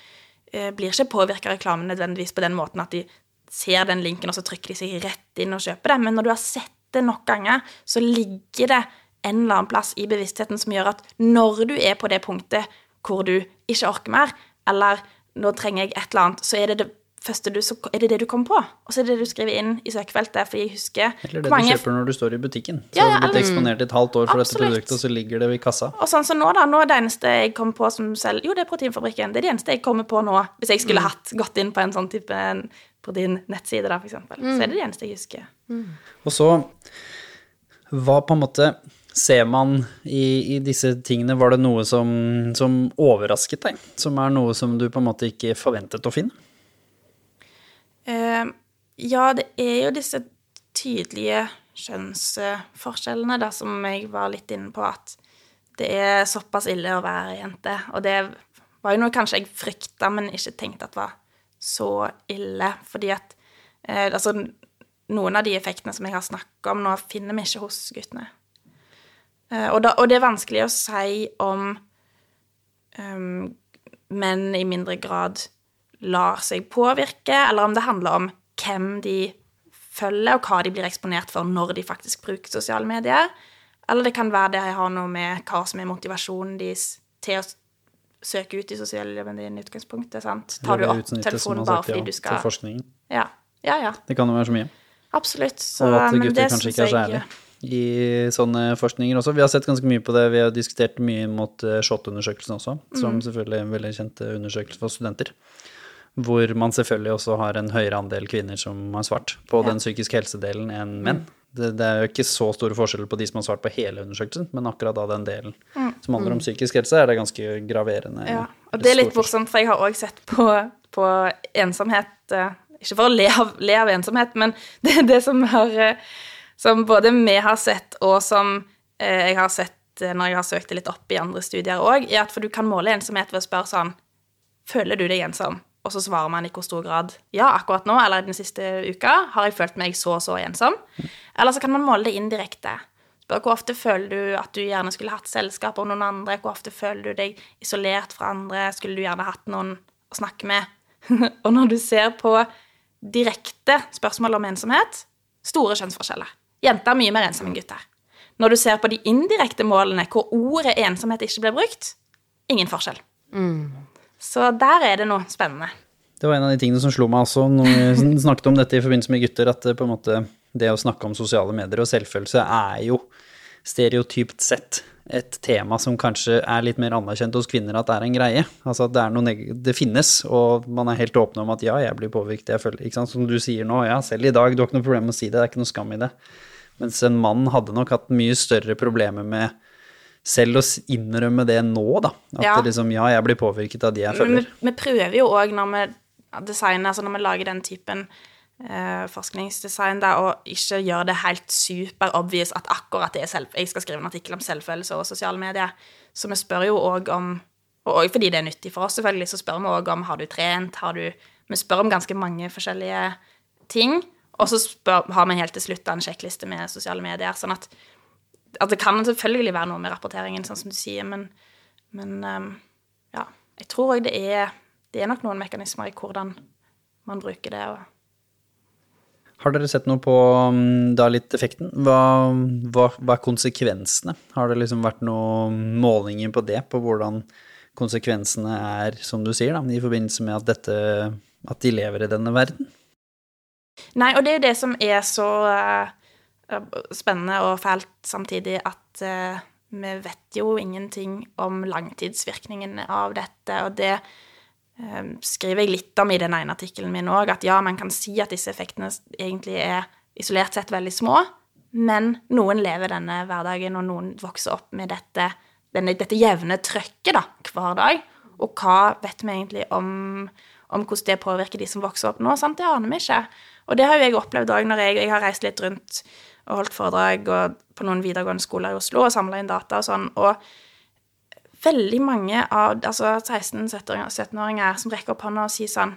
eh, blir ikke påvirka av reklamen nødvendigvis på den måten at de ser den linken, og så trykker de seg rett inn og kjøper det. Men når du har sett det nok ganger, så ligger det en eller annen plass i bevisstheten som gjør at når du er på det punktet hvor du ikke orker mer, eller nå trenger jeg et eller annet, så er det det første du, så er det det du kommer på. Og så er det det du skriver inn i søkefeltet, fordi jeg husker Eller det mange du kjøper når du står i butikken. Så Ja, ja, har du blitt eksponert i et halvt år for dette produktet, og så ligger det i kassa. Og sånn som nå, da. Nå er det eneste jeg kommer på som selv Jo, det er Proteinfabrikken. Det er det eneste jeg kommer på nå. Hvis jeg skulle hatt gått inn på en sånn type proteinnettside, da, for eksempel. Så er det det eneste jeg husker. Og så, hva på en måte ser man i, i disse tingene? Var det noe som, som overrasket deg? Som er noe som du på en måte ikke forventet å finne? Eh, ja, det er jo disse tydelige kjønnsforskjellene, da, som jeg var litt inne på, at det er såpass ille å være jente. Og det var jo noe kanskje jeg frykta, men ikke tenkte at var så ille. Fordi at eh, altså, noen av de effektene som jeg har snakka om nå, finner vi ikke hos guttene. Eh, og, da, og det er vanskelig å si om um, menn i mindre grad lar seg påvirke, eller om det handler om hvem de følger, og hva de blir eksponert for når de faktisk bruker sosiale medier. Eller det kan være det jeg har noe med hva som er motivasjonen deres til å søke ut i sosiale medier i utgangspunktet. sant? Tar du opp telefonen bare ja fordi du skal Til. Ja, ja. ja. Det kan jo være så mye. Absolutt. Så, Og at gutter det kanskje ikke er så ærlige i sånne forskninger også. Vi har sett ganske mye på det. Vi har diskutert mye mot eh, SHoT-undersøkelsen også, Mm. som selvfølgelig er en veldig kjent eh, undersøkelse for studenter. Hvor man selvfølgelig også har en høyere andel kvinner som har svart på den psykiske helsedelen enn menn. Mm. Det, det er jo ikke så store forskjeller på de som har svart på hele undersøkelsen, men akkurat da den delen som handler om psykisk helse, er det ganske graverende. Mm. Ja, og det er litt morsomt, for jeg har òg sett på, på ensomhet eh, Ikke for å le av, le av ensomhet, men det, det som har eh, Som både vi har sett, og som eh, jeg har sett når jeg har søkt det litt opp i andre studier òg, er at for du kan måle ensomhet ved å spørre sånn Føler du deg ensom? Og så svarer man i hvor stor grad. Ja, akkurat nå, eller den siste uka, har jeg følt meg så og så ensom. Eller så kan man måle det indirekte. Spør hvor ofte føler du at du gjerne skulle hatt selskap av noen andre? Hvor ofte føler du deg isolert fra andre? Skulle du gjerne hatt noen å snakke med? og når du ser på direkte spørsmål om ensomhet, store kjønnsforskjeller. Jenter er mye mer ensomme enn gutter. Når du ser på de indirekte målene hvor ordet ensomhet ikke ble brukt, ingen forskjell. Så der er det noe spennende. Det var en av de tingene som slo meg også når vi snakket om dette i forbindelse med gutter, at det, en måte, det å snakke om sosiale medier og selvfølelse er jo stereotypt sett et tema som kanskje er litt mer anerkjent hos kvinner at det er en greie. Altså at det, er noe det finnes, og man er helt åpne om at ja, jeg blir påvirket, jeg føler Ikke sant, som du sier nå, ja, selv i dag, du har ikke noe problem med å si det, det er ikke noe skam i det. Mens en mann hadde nok hatt mye større problemer med selv å innrømme det nå, da. At Ja. liksom, ja, jeg blir påvirket av de jeg Men følger. vi, vi prøver jo òg når vi designer, altså når vi lager den typen eh, forskningsdesign, da, og ikke gjøre det helt superobvious at akkurat det er selv, jeg skal skrive en artikkel om selvfølelse og sosiale medier. Så vi spør jo òg om Og fordi det er nyttig for oss, selvfølgelig, så spør vi òg om har du trent, har du Vi spør om ganske mange forskjellige ting. Og så spør, har vi helt til slutt en sjekkliste med sosiale medier. sånn at, at det kan selvfølgelig være noe med rapporteringen, sånn som du sier, men, men um, ja. Jeg tror òg det er Det er nok noen mekanismer i hvordan man bruker det. og Har dere sett noe på um, da litt effekten? Hva, hva, hva er konsekvensene? Har det liksom vært noen målinger på det, på hvordan konsekvensene er, som du sier, da, i forbindelse med at, dette, at de lever i denne verden? Nei, og det er jo det som er så uh, spennende og fælt samtidig, at uh, vi vet jo ingenting om langtidsvirkningene av dette, og det uh, skriver jeg litt om i den ene artikkelen min òg, at ja, man kan si at disse effektene egentlig er isolert sett veldig små, men noen lever denne hverdagen, og noen vokser opp med dette, denne, dette jevne trøkket da, hver dag. Og hva vet vi egentlig om, om hvordan det påvirker de som vokser opp nå? Sant? Det aner vi ikke. Og det har jo jeg opplevd òg når jeg, jeg, har reist litt rundt og holdt foredrag og på noen videregående skoler i Oslo og samla inn data og sånn. Og veldig mange av altså 16-17-åringer som rekker opp hånda og sier sånn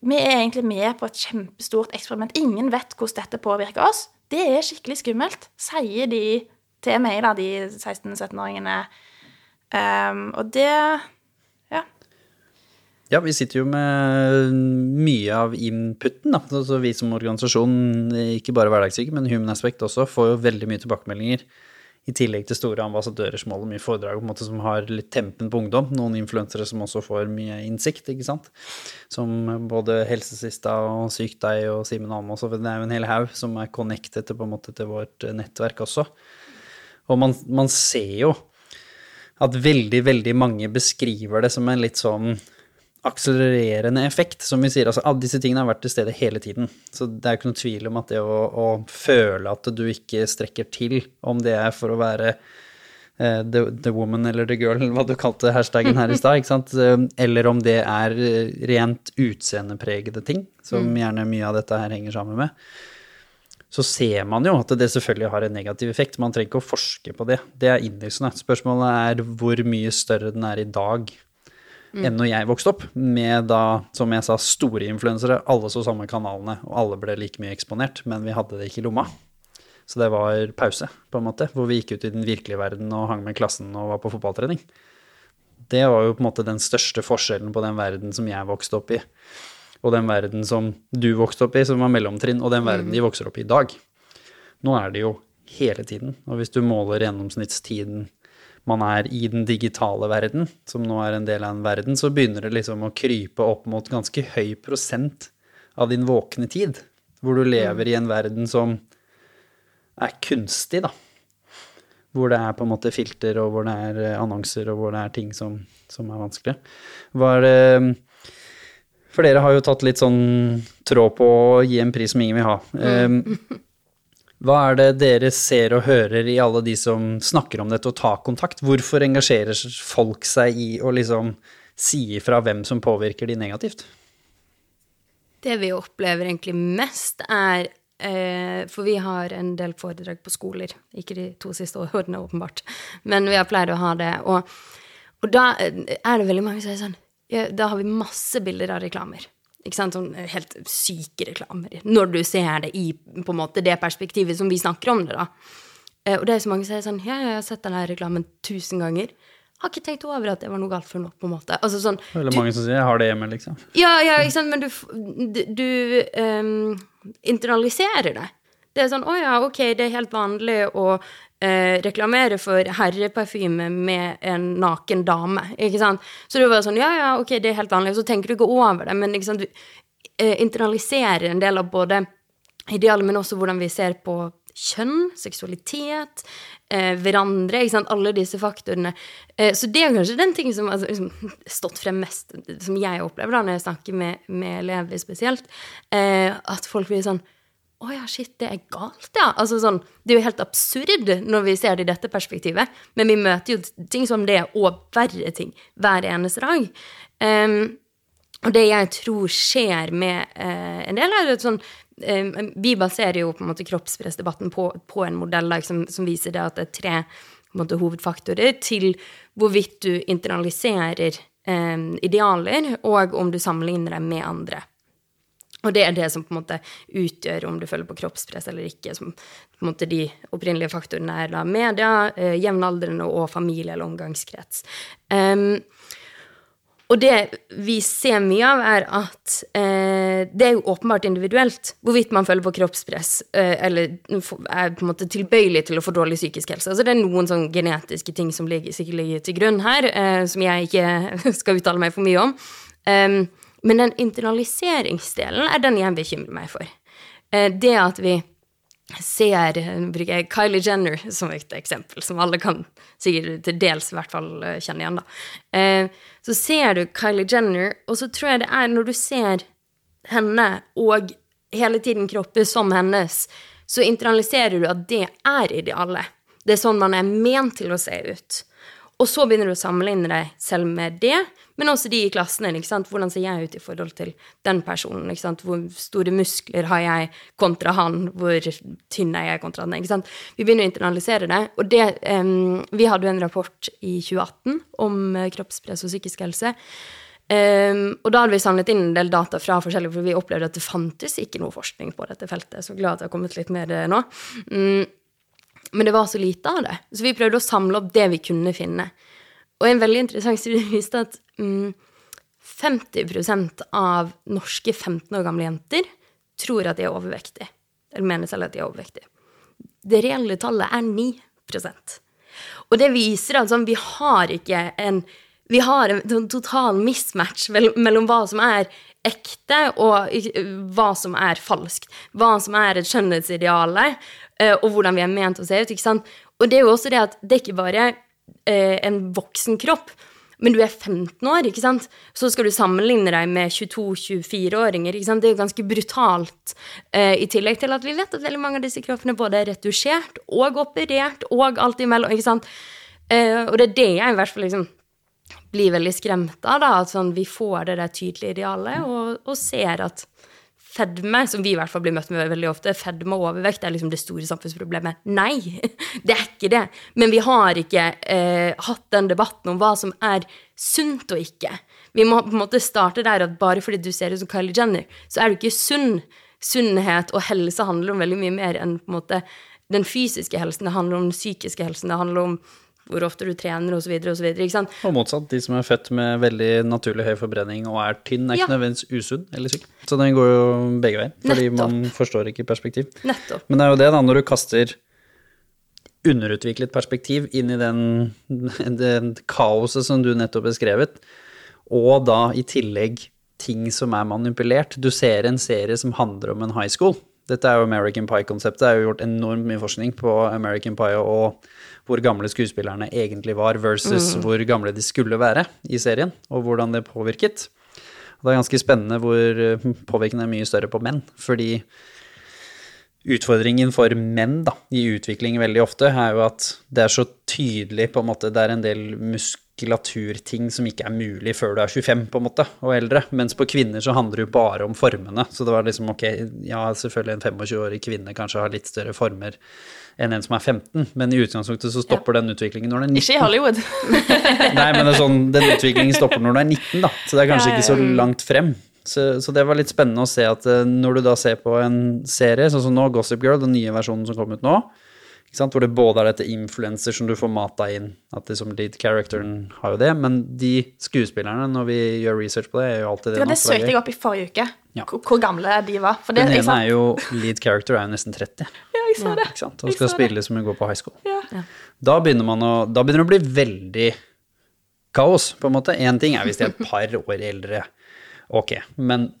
Vi er egentlig med på et kjempestort eksperiment. Ingen vet hvordan dette påvirker oss. Det er skikkelig skummelt, sier de til meg, da, de 16-17-åringene. Um, og det ja, vi sitter jo med mye av inputen, da. Altså vi som organisasjon, ikke bare Hverdagssyke, men Human Aspect også, får jo veldig mye tilbakemeldinger. I tillegg til store ambassadører som holder mye foredrag på en måte som har litt tempen på ungdom. Noen influensere som også får mye innsikt, ikke sant. Som både Helsesista og Syk deg og Simen Almaas og det er jo en hel haug som er connected til, på en måte, til vårt nettverk også. Og man, man ser jo at veldig, veldig mange beskriver det som en litt sånn akselererende effekt, som vi sier. Altså, alle disse tingene har vært til stede hele tiden. Så det er jo ikke noe tvil om at det å, å føle at du ikke strekker til, om det er for å være uh, the, the, woman eller the girl, hva du kalte hashtagen her i stad, uh, eller om det er rent utseendepregede ting, som mm. gjerne mye av dette her henger sammen med. Så ser man jo at det selvfølgelig har en negativ effekt. Man trenger ikke å forske på det. Det er innlysende. Spørsmålet er hvor mye større den er i dag mm. enn når jeg vokste opp, med da, som jeg sa, store influensere. Alle så samme kanalene, og alle ble like mye eksponert, men vi hadde det ikke i lomma. Så det var pause, på en måte, hvor vi gikk ut i den virkelige verden og hang med klassen og var på fotballtrening. Det var jo på en måte den største forskjellen på den verden som jeg vokste opp i, og den verden som du vokste opp i, som var mellomtrinn, og den verden de vokser opp i i dag. Nå er det jo hele tiden, og hvis du måler gjennomsnittstiden man er i den digitale verden, som nå er en del av en verden, så begynner det liksom å krype opp mot ganske høy prosent av din våkne tid. Hvor du lever i en verden som er kunstig, da. Hvor det er på en måte filter, og hvor det er eh, annonser, og hvor det er ting som, som er vanskelig. Var det For dere har jo tatt litt sånn tråd på å gi en pris som ingen vil ha. Mm. Hva er det dere ser og hører i alle de som snakker om dette og tar kontakt? Hvorfor engasjerer folk seg i å liksom si ifra hvem som påvirker de negativt? Det vi opplever egentlig mest, er eh, For vi har en del foredrag på skoler. Ikke de to siste årene, åpenbart, men vi har pleid å ha det. Og, og da er det veldig mange som sier sånn ja, Da har vi masse bilder av reklamer. Ikke sant? Sånn helt syke reklamer. Når du ser det i på en måte det perspektivet som vi snakker om det, da. Eh, og det er så mange som sier sånn Ja, jeg har sett denne reklamen tusen ganger. Har ikke tenkt over at det var noe galt for noe, på en måte. Altså sånn Eller mange som sier 'jeg har det hjemme', liksom. Ja, ja, ikke sant, men du, du um, internaliserer det. Det er sånn 'Å ja, ok, det er helt vanlig å eh, reklamere for herreparfyme med en naken dame. ikke sant? Så det bare sånn Ja, ja, ok, det er helt vanlig. Så tenker du ikke over det, men liksom, du eh, internaliserer en del av både idealet, men også hvordan vi ser på kjønn, seksualitet, eh, hverandre, ikke sant, alle disse faktorene. Eh, så det er kanskje den tingen som har altså, liksom, stått frem mest, som jeg opplever da når jeg snakker med, med elever spesielt, eh, at folk blir sånn å ja, shit, det er galt, ja. Altså sånn, det er jo helt absurd når vi ser det i dette perspektivet, men vi møter jo ting som det, og verre ting, hver eneste dag. Um, Og det jeg tror skjer med uh, en del, er at sånn um, Vi baserer jo på en måte kroppspressdebatten på, på en modell da, som, som, viser det at det er tre måte, hovedfaktorer til hvorvidt du internaliserer um, idealer, og om du sammenligner dem med andre. Og det er det som på en måte utgjør om du føler på kroppspress eller ikke. Som på en måte de opprinnelige faktorene er da media, eh, jevnaldrende og familie eller omgangskrets. Um, og det vi ser mye av, er at eh, det er jo åpenbart individuelt hvorvidt man føler på kroppspress eh, eller er på en måte tilbøyelig til å få dårlig psykisk helse. Altså det er noen sånn genetiske ting som ligger, sikkert ligger til grunn her, eh, som jeg ikke skal uttale meg for mye om. Um, men den internaliseringsdelen er den jeg bekymrer meg for. Eh, det at vi ser bruker jeg Kylie Jenner som et eksempel, som alle kan sikkert til dels i hvert fall eh, kjenne igjen, da. Eh, så ser du Kylie Jenner, og så tror jeg det er når du ser henne og hele tiden kropper som hennes, så internaliserer du at det er idealet. Det er sånn man er ment til å se ut. Og så begynner du å sammenligne deg selv med det, men også de i klassen. ikke sant? Hvordan ser jeg ut i forhold til den personen? ikke sant? Hvor store muskler har jeg kontra han? Hvor tynn er jeg kontra han? ikke sant? Vi begynner å internalisere det. Og det, um, vi hadde jo en rapport i 2018 om eh, kroppspress og psykisk helse. Um, og da hadde vi samlet inn en del data fra forskjellige, for vi opplevde at det fantes ikke noe forskning på dette feltet. Så glad at det har kommet litt mer nå. Um, men det var så lite av det. Så vi prøvde å samle opp det vi kunne finne. Og en veldig interessant studie viste at mm, 50% av norske 15 år gamle jenter tror at de er overvektige. Eller mener selv at de er overvektige. Det reelle tallet er 9% Og det viser at sånn, vi har ikke en vi har en total mismatch mellom hva som er ekte, og hva som er falskt. Hva som er et skjønnhetsideale, Eh, og hvordan vi er ment å se ut. Og det er jo også det at det ikke bare eh, en voksen kropp, men du er 15 år, ikke sant? så skal du sammenligne deg med 22-24-åringer. ikke sant? Det er jo ganske brutalt. Eh, I tillegg til at vi vet at veldig mange av disse kroppene både er retusjert og operert og alt imellom. ikke sant? Eh, og det er det jeg i hvert fall liksom blir veldig skremt av, da, at sånn, vi får det der tydelige idealet og, og ser at fedme, som vi i hvert fall blir møtt med veldig ofte, fedme og overvekt er liksom det store samfunnsproblemet. Nei, det er ikke det. Men vi har ikke eh, hatt den debatten om hva som er sunt og ikke. Vi må på en måte starte der at bare fordi du ser ut som Kylie Jenner, så er du ikke sunn. Sunnhet og helse handler om veldig mye mer enn på en måte den fysiske helsen. Det handler om den psykiske helsen. Det handler om hvor ofte du trener osv. osv. Og motsatt. De som er født med veldig naturlig høy forbrenning og er tynn, er ikke ja. nødvendigvis usunn eller syk. Så den går jo begge veier, fordi Nettopp. man forstår ikke perspektiv. Nettopp. Men det er jo det, da, når du kaster underutviklet perspektiv inn i den, den kaoset som du nettopp beskrevet, og da i tillegg ting som er manipulert. Du ser en serie som handler om en high school. Dette er jo American Pie-konseptet. Det er jo gjort enormt mye forskning på American Pie og hvor gamle skuespillerne egentlig var, versus mm. hvor gamle de skulle være i serien, og hvordan det påvirket. Det er ganske spennende hvor eh, påvirkningen er mye større på menn, fordi utfordringen for menn da, i utvikling veldig ofte er jo at det er så tydelig på en måte, Det er en del muskulaturting som ikke er mulig før du er 25 på en måte, og eldre. Mens på kvinner så handler det jo bare om formene. Så det var liksom ok, ja selvfølgelig en 25-årig kvinne kanskje har litt større former enn en som er 15, men i utgangspunktet så stopper ja. den utviklingen når den er 19. Ikke i Hollywood. Nei, men sånn, den utviklingen stopper når du er 19, da. Så det er kanskje ja, ikke så langt frem. Så, så, det var litt spennende å se at eh, når du da ser på en serie, sånn som nå, Gossip Girl, den nye versjonen som kom ut nå, hvor det både er dette influenser som du får mata inn, at liksom lead characteren har jo det, men de skuespillerne, når vi gjør research på det, er jo alltid det. Ja, det søkte jeg opp i forrige uke, ja. hvor gamle de var. For det, Den ene er jo lead character er jo nesten 30. Ja, jeg sa det. Ikke sant? Og skal spille det. som hun går på high school. Ja. Da, begynner man å, da begynner det å bli veldig kaos, på en måte. Én ting er hvis de er et par år eldre, ok, men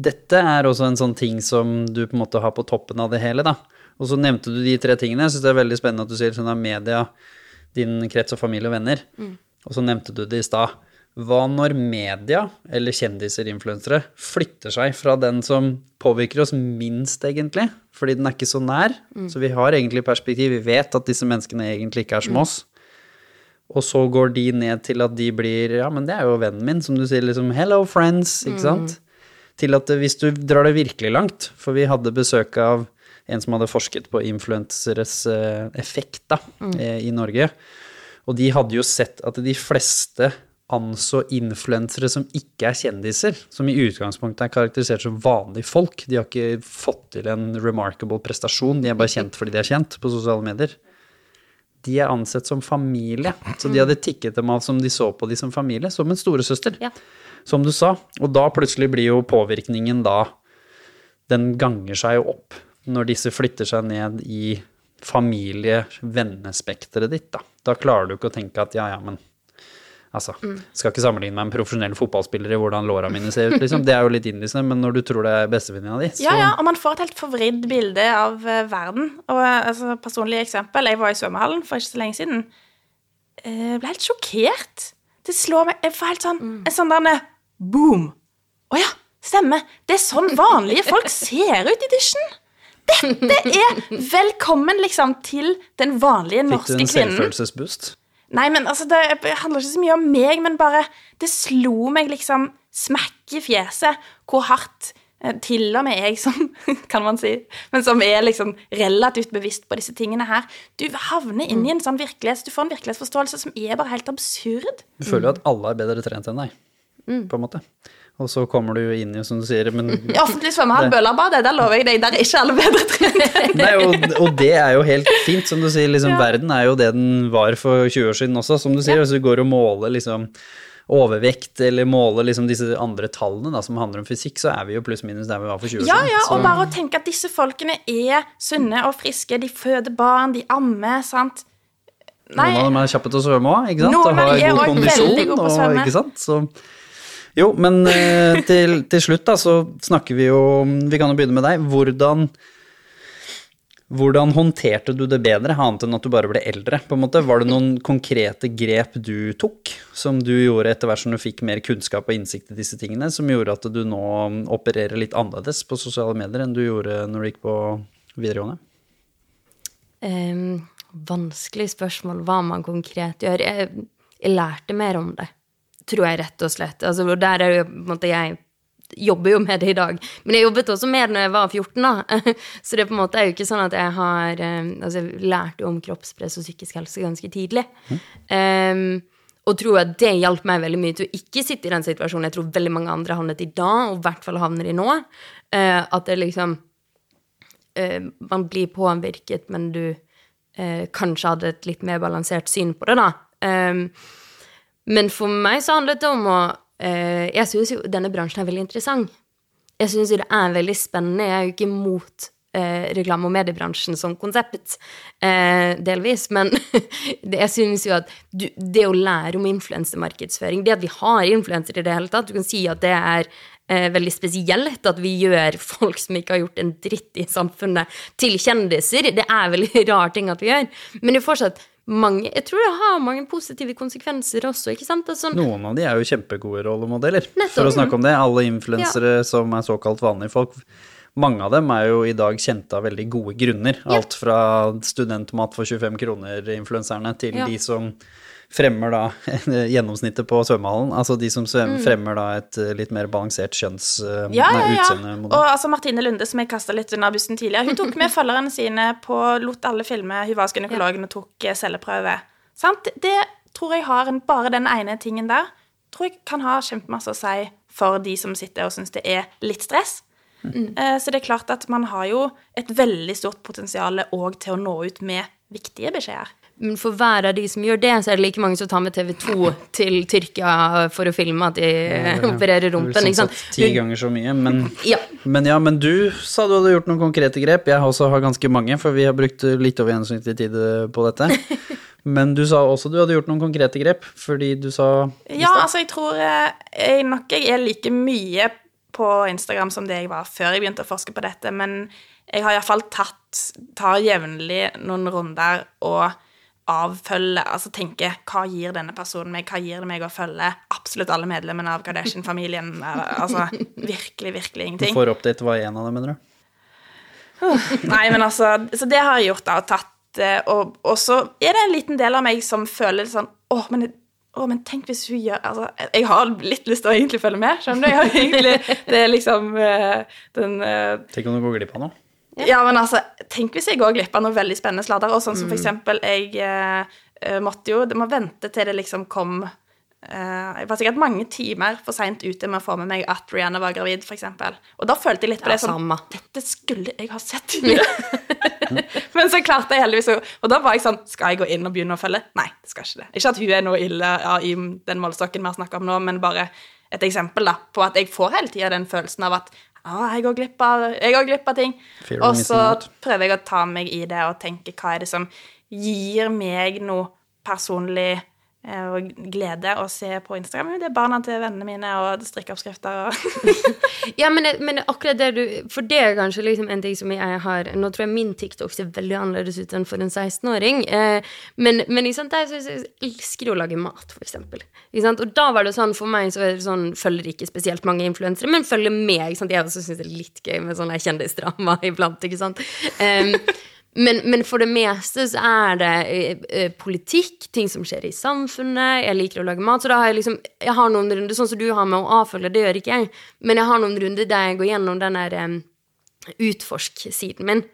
dette er også en sånn ting som du på en måte har på toppen av det hele, da. Og så nevnte du de tre tingene. Jeg syns det er veldig spennende at du sier sånn av media, din krets og familie og venner. Mm. Og så nevnte du det i stad. Hva når media, eller kjendiser, influensere, flytter seg fra den som påvirker oss minst, egentlig? Fordi den er ikke så nær. Mm. Så vi har egentlig perspektiv. Vi vet at disse menneskene egentlig ikke er som mm. oss. Og så går de ned til at de blir Ja, men det er jo vennen min, som du sier, liksom Hello, friends, ikke sant? Til at hvis du drar det virkelig langt, for vi hadde besøk av en som hadde forsket på influenseres eh, effekt da, mm. i Norge. Og de hadde jo sett at de fleste anså influensere som ikke er kjendiser, som i utgangspunktet er karakterisert som vanlige folk. De har ikke fått til en remarkable prestasjon, de er bare kjent fordi de er kjent på sosiale medier. De er ansett som familie, så de hadde tikket dem av som de så på de som familie, som en storesøster, Ja. som du sa. Og da plutselig blir jo påvirkningen da Den ganger seg jo opp når disse flytter seg ned i familie-vennespekteret ditt, da. Da klarer du ikke å tenke at ja, ja, men Altså, skal ikke sammenligne meg med en profesjonell fotballspiller i hvordan låra mine ser ut, liksom. Det er jo litt innlysende, men når du tror det er bestevenninna di, så Ja, ja, og man får et helt forvridd bilde av eh, verden. Og eh, altså, personlig eksempel, jeg var i svømmehallen for ikke så lenge siden. Jeg ble helt sjokkert. Det slår meg Jeg får helt sånn en sånn der boom. Å ja, stemmer. Det er sånn vanlige folk ser ut i dusjen. Dette er velkommen, liksom, til den vanlige norske kvinnen. fikk du en selvfølelsesboost. Nei, men altså, det handler ikke så mye om meg, men bare Det slo meg liksom smekk i fjeset hvor hardt eh, til og med jeg som, kan man si, men som er liksom relativt bevisst på disse tingene her, du havner inn i en sånn virkelighets, du får en virkelighetsforståelse som er bare helt absurd. Du føler jo at alle er bedre trent enn deg, på en måte. Og så kommer du jo inn i, som du sier, men I offentlig svømmehall, Bølerbadet, der lover jeg deg, der er ikke alle bedre trent. Nei, og, og det er jo helt fint, som du sier. Liksom, Verden er jo det den var for 20 år siden også, som du sier. Hvis du går og måler liksom overvekt, eller måler liksom disse andre tallene da, som handler om fysikk, så er vi jo pluss-minus der vi var for 20 år Ja, siden. ja, Så- og bare å tenke at disse folkene er sunne og friske, de føder barn, de ammer, sant. Nei, Noen av dem er kjappe til å svømme òg, ikke sant? Noen og har er god kondisjon. veldig gode på å og, ikke sant? Så, jo, men eh, til, til slutt da, så snakker vi jo Vi kan jo begynne med deg. Hvordan hvordan håndterte du det bedre, annet enn at du bare ble eldre? på en måte? Var det noen konkrete grep du tok, som du gjorde etter hvert som du fikk mer kunnskap og innsikt i disse tingene, som gjorde at du nå opererer litt annerledes på sosiale medier enn du gjorde når du gikk på videregående? Um, vanskelig spørsmål hva man konkret gjør. Jeg, jeg lærte mer om det, tror jeg rett og slett. Altså, og der er jo på en måte jeg jobber jo med det i dag. Men jeg jobbet også det når jeg var 14, da. Så det på en måte er jo ikke sånn at jeg har eh, Altså, jeg lærte om kroppspress og psykisk helse ganske tidlig. Ehm, og tror at det hjalp meg veldig mye til å ikke sitte i den situasjonen jeg tror veldig mange andre havnet i da, og i hvert fall havner i nå. Uh, at det liksom uh, man blir påvirket, men du uh, kanskje hadde et litt mer balansert syn på det, da. Um, men for meg så handlet det om å eh, Jeg syns jo denne bransjen er veldig interessant. Jeg syns jo det er veldig spennende. Jeg er jo ikke imot eh, reklame- og mediebransjen som konsept, eh, delvis. Men jeg syns jo at du, det å lære om influensemarkedsføring, det at vi har influensere i det hele tatt Du kan si at det er eh, veldig spesielt at vi gjør folk som ikke har gjort en dritt i samfunnet, til kjendiser. Det er veldig rar ting at vi gjør. Men det er fortsatt mange Jeg tror det har mange positive konsekvenser også, ikke sant? Altså, Noen av de er jo kjempegode rollemodeller, Nettopp. for å snakke om det. Alle influensere som er såkalt vanlige folk. Mange av dem er jo i dag kjente av veldig gode grunner. Alt fra studentmat for 25 kroner-influenserne til Ja. de som fremmer da gjennomsnittet på svømmehallen. Altså de som svøm- fremmer da et eh, litt mer balansert kjønns... eh, Ja, ja, ja. utseendemodell. Og altså Martine Lunde, som jeg kasta litt under bussen tidligere, hun tok med følgerne sine på lot alle filme. Hun var gynekologen og tok eh, celleprøve. Sant? Det tror jeg har en, Bare den ene tingen der tror jeg kan ha kjempemasse å si for de som sitter og syns det er litt stress. Mm. Så det er klart at man har jo et veldig stort potensial òg til å nå ut med viktige beskjeder. Men for hver av de som gjør det, så er det like mange som tar med TV 2 til Tyrkia for å filme at de opererer ja. opererer rumpen. ikke sant? Ti ganger så mye, men Ja. Men ja, men du sa du hadde gjort noen konkrete grep. Jeg også har ganske mange, for vi har brukt litt over gjennomsnittlig tid på dette. Men du sa også du hadde gjort noen konkrete grep, fordi du sa Ja, altså, jeg tror eh, jeg nok jeg er like mye på Instagram som det jeg var før jeg begynte å forske på dette, men jeg har iallfall tatt tar jevnlig noen runder og avfølger Altså tenke hva gir denne personen meg, hva gir det meg å følge absolutt alle medlemmene av Kardashian-familien? Eh, Altså virkelig, virkelig ingenting. Du For update er en av dem, mener du? Nei, men altså Så det har jeg gjort, da, og tatt eh, og, og så er det en liten del av meg som føler sånn Å, men, å, men tenk hvis hun gjør Altså, jeg har litt lyst til å egentlig følge med, skjønner du? Jeg har egentlig, det er liksom eh, den Tenk om du går glipp av noe. Ja, men altså, tenk hvis jeg går glipp av noe veldig spennende sladder, og sånn som for eksempel jeg eh, eh, måtte jo Det må vente til det liksom kom eh, Jeg var sikkert mange timer for seint ute med å få med meg at Rihanna var gravid, for eksempel. Og da følte jeg litt på det, det sånn samme. Dette skulle jeg ha sett men så klarte jeg heldigvis å Og da var jeg sånn Skal jeg gå inn og begynne å følge? Nei, det skal ikke det. Ikke at hun er noe ille ja, i den målestokken vi har snakka om nå, men bare et eksempel da, på at jeg får hele tida den følelsen av at ja, jeg går glipp av, jeg går glipp av ting. Fear Og så prøver jeg å ta meg i det og tenke hva er det som gir meg noe personlig og glede å se på Instagram. Det er barna til vennene mine og strikkeoppskrifter og Ja, men, men akkurat det du For det er kanskje liksom en ting som jeg har Nå tror jeg min TikTok ser veldig annerledes ut enn for en 16-åring. Eh, men, men sant, jeg, jeg, elsker å lage mat, for eksempel. Og da var det sånn for meg så er det sånn Følger ikke spesielt mange influensere, men følger med. Jeg også syns det er litt gøy med sånne kjendisdrama iblant, ikke sant. Em, men, men for det meste så er det eh, eh, politikk, ting som skjer i samfunnet. Jeg liker å lage mat, så da har jeg liksom Jeg har noen runder, sånn som du har med å avfølge, det gjør ikke jeg. Men jeg har noen runder der jeg går gjennom den der em, utforsk-siden min.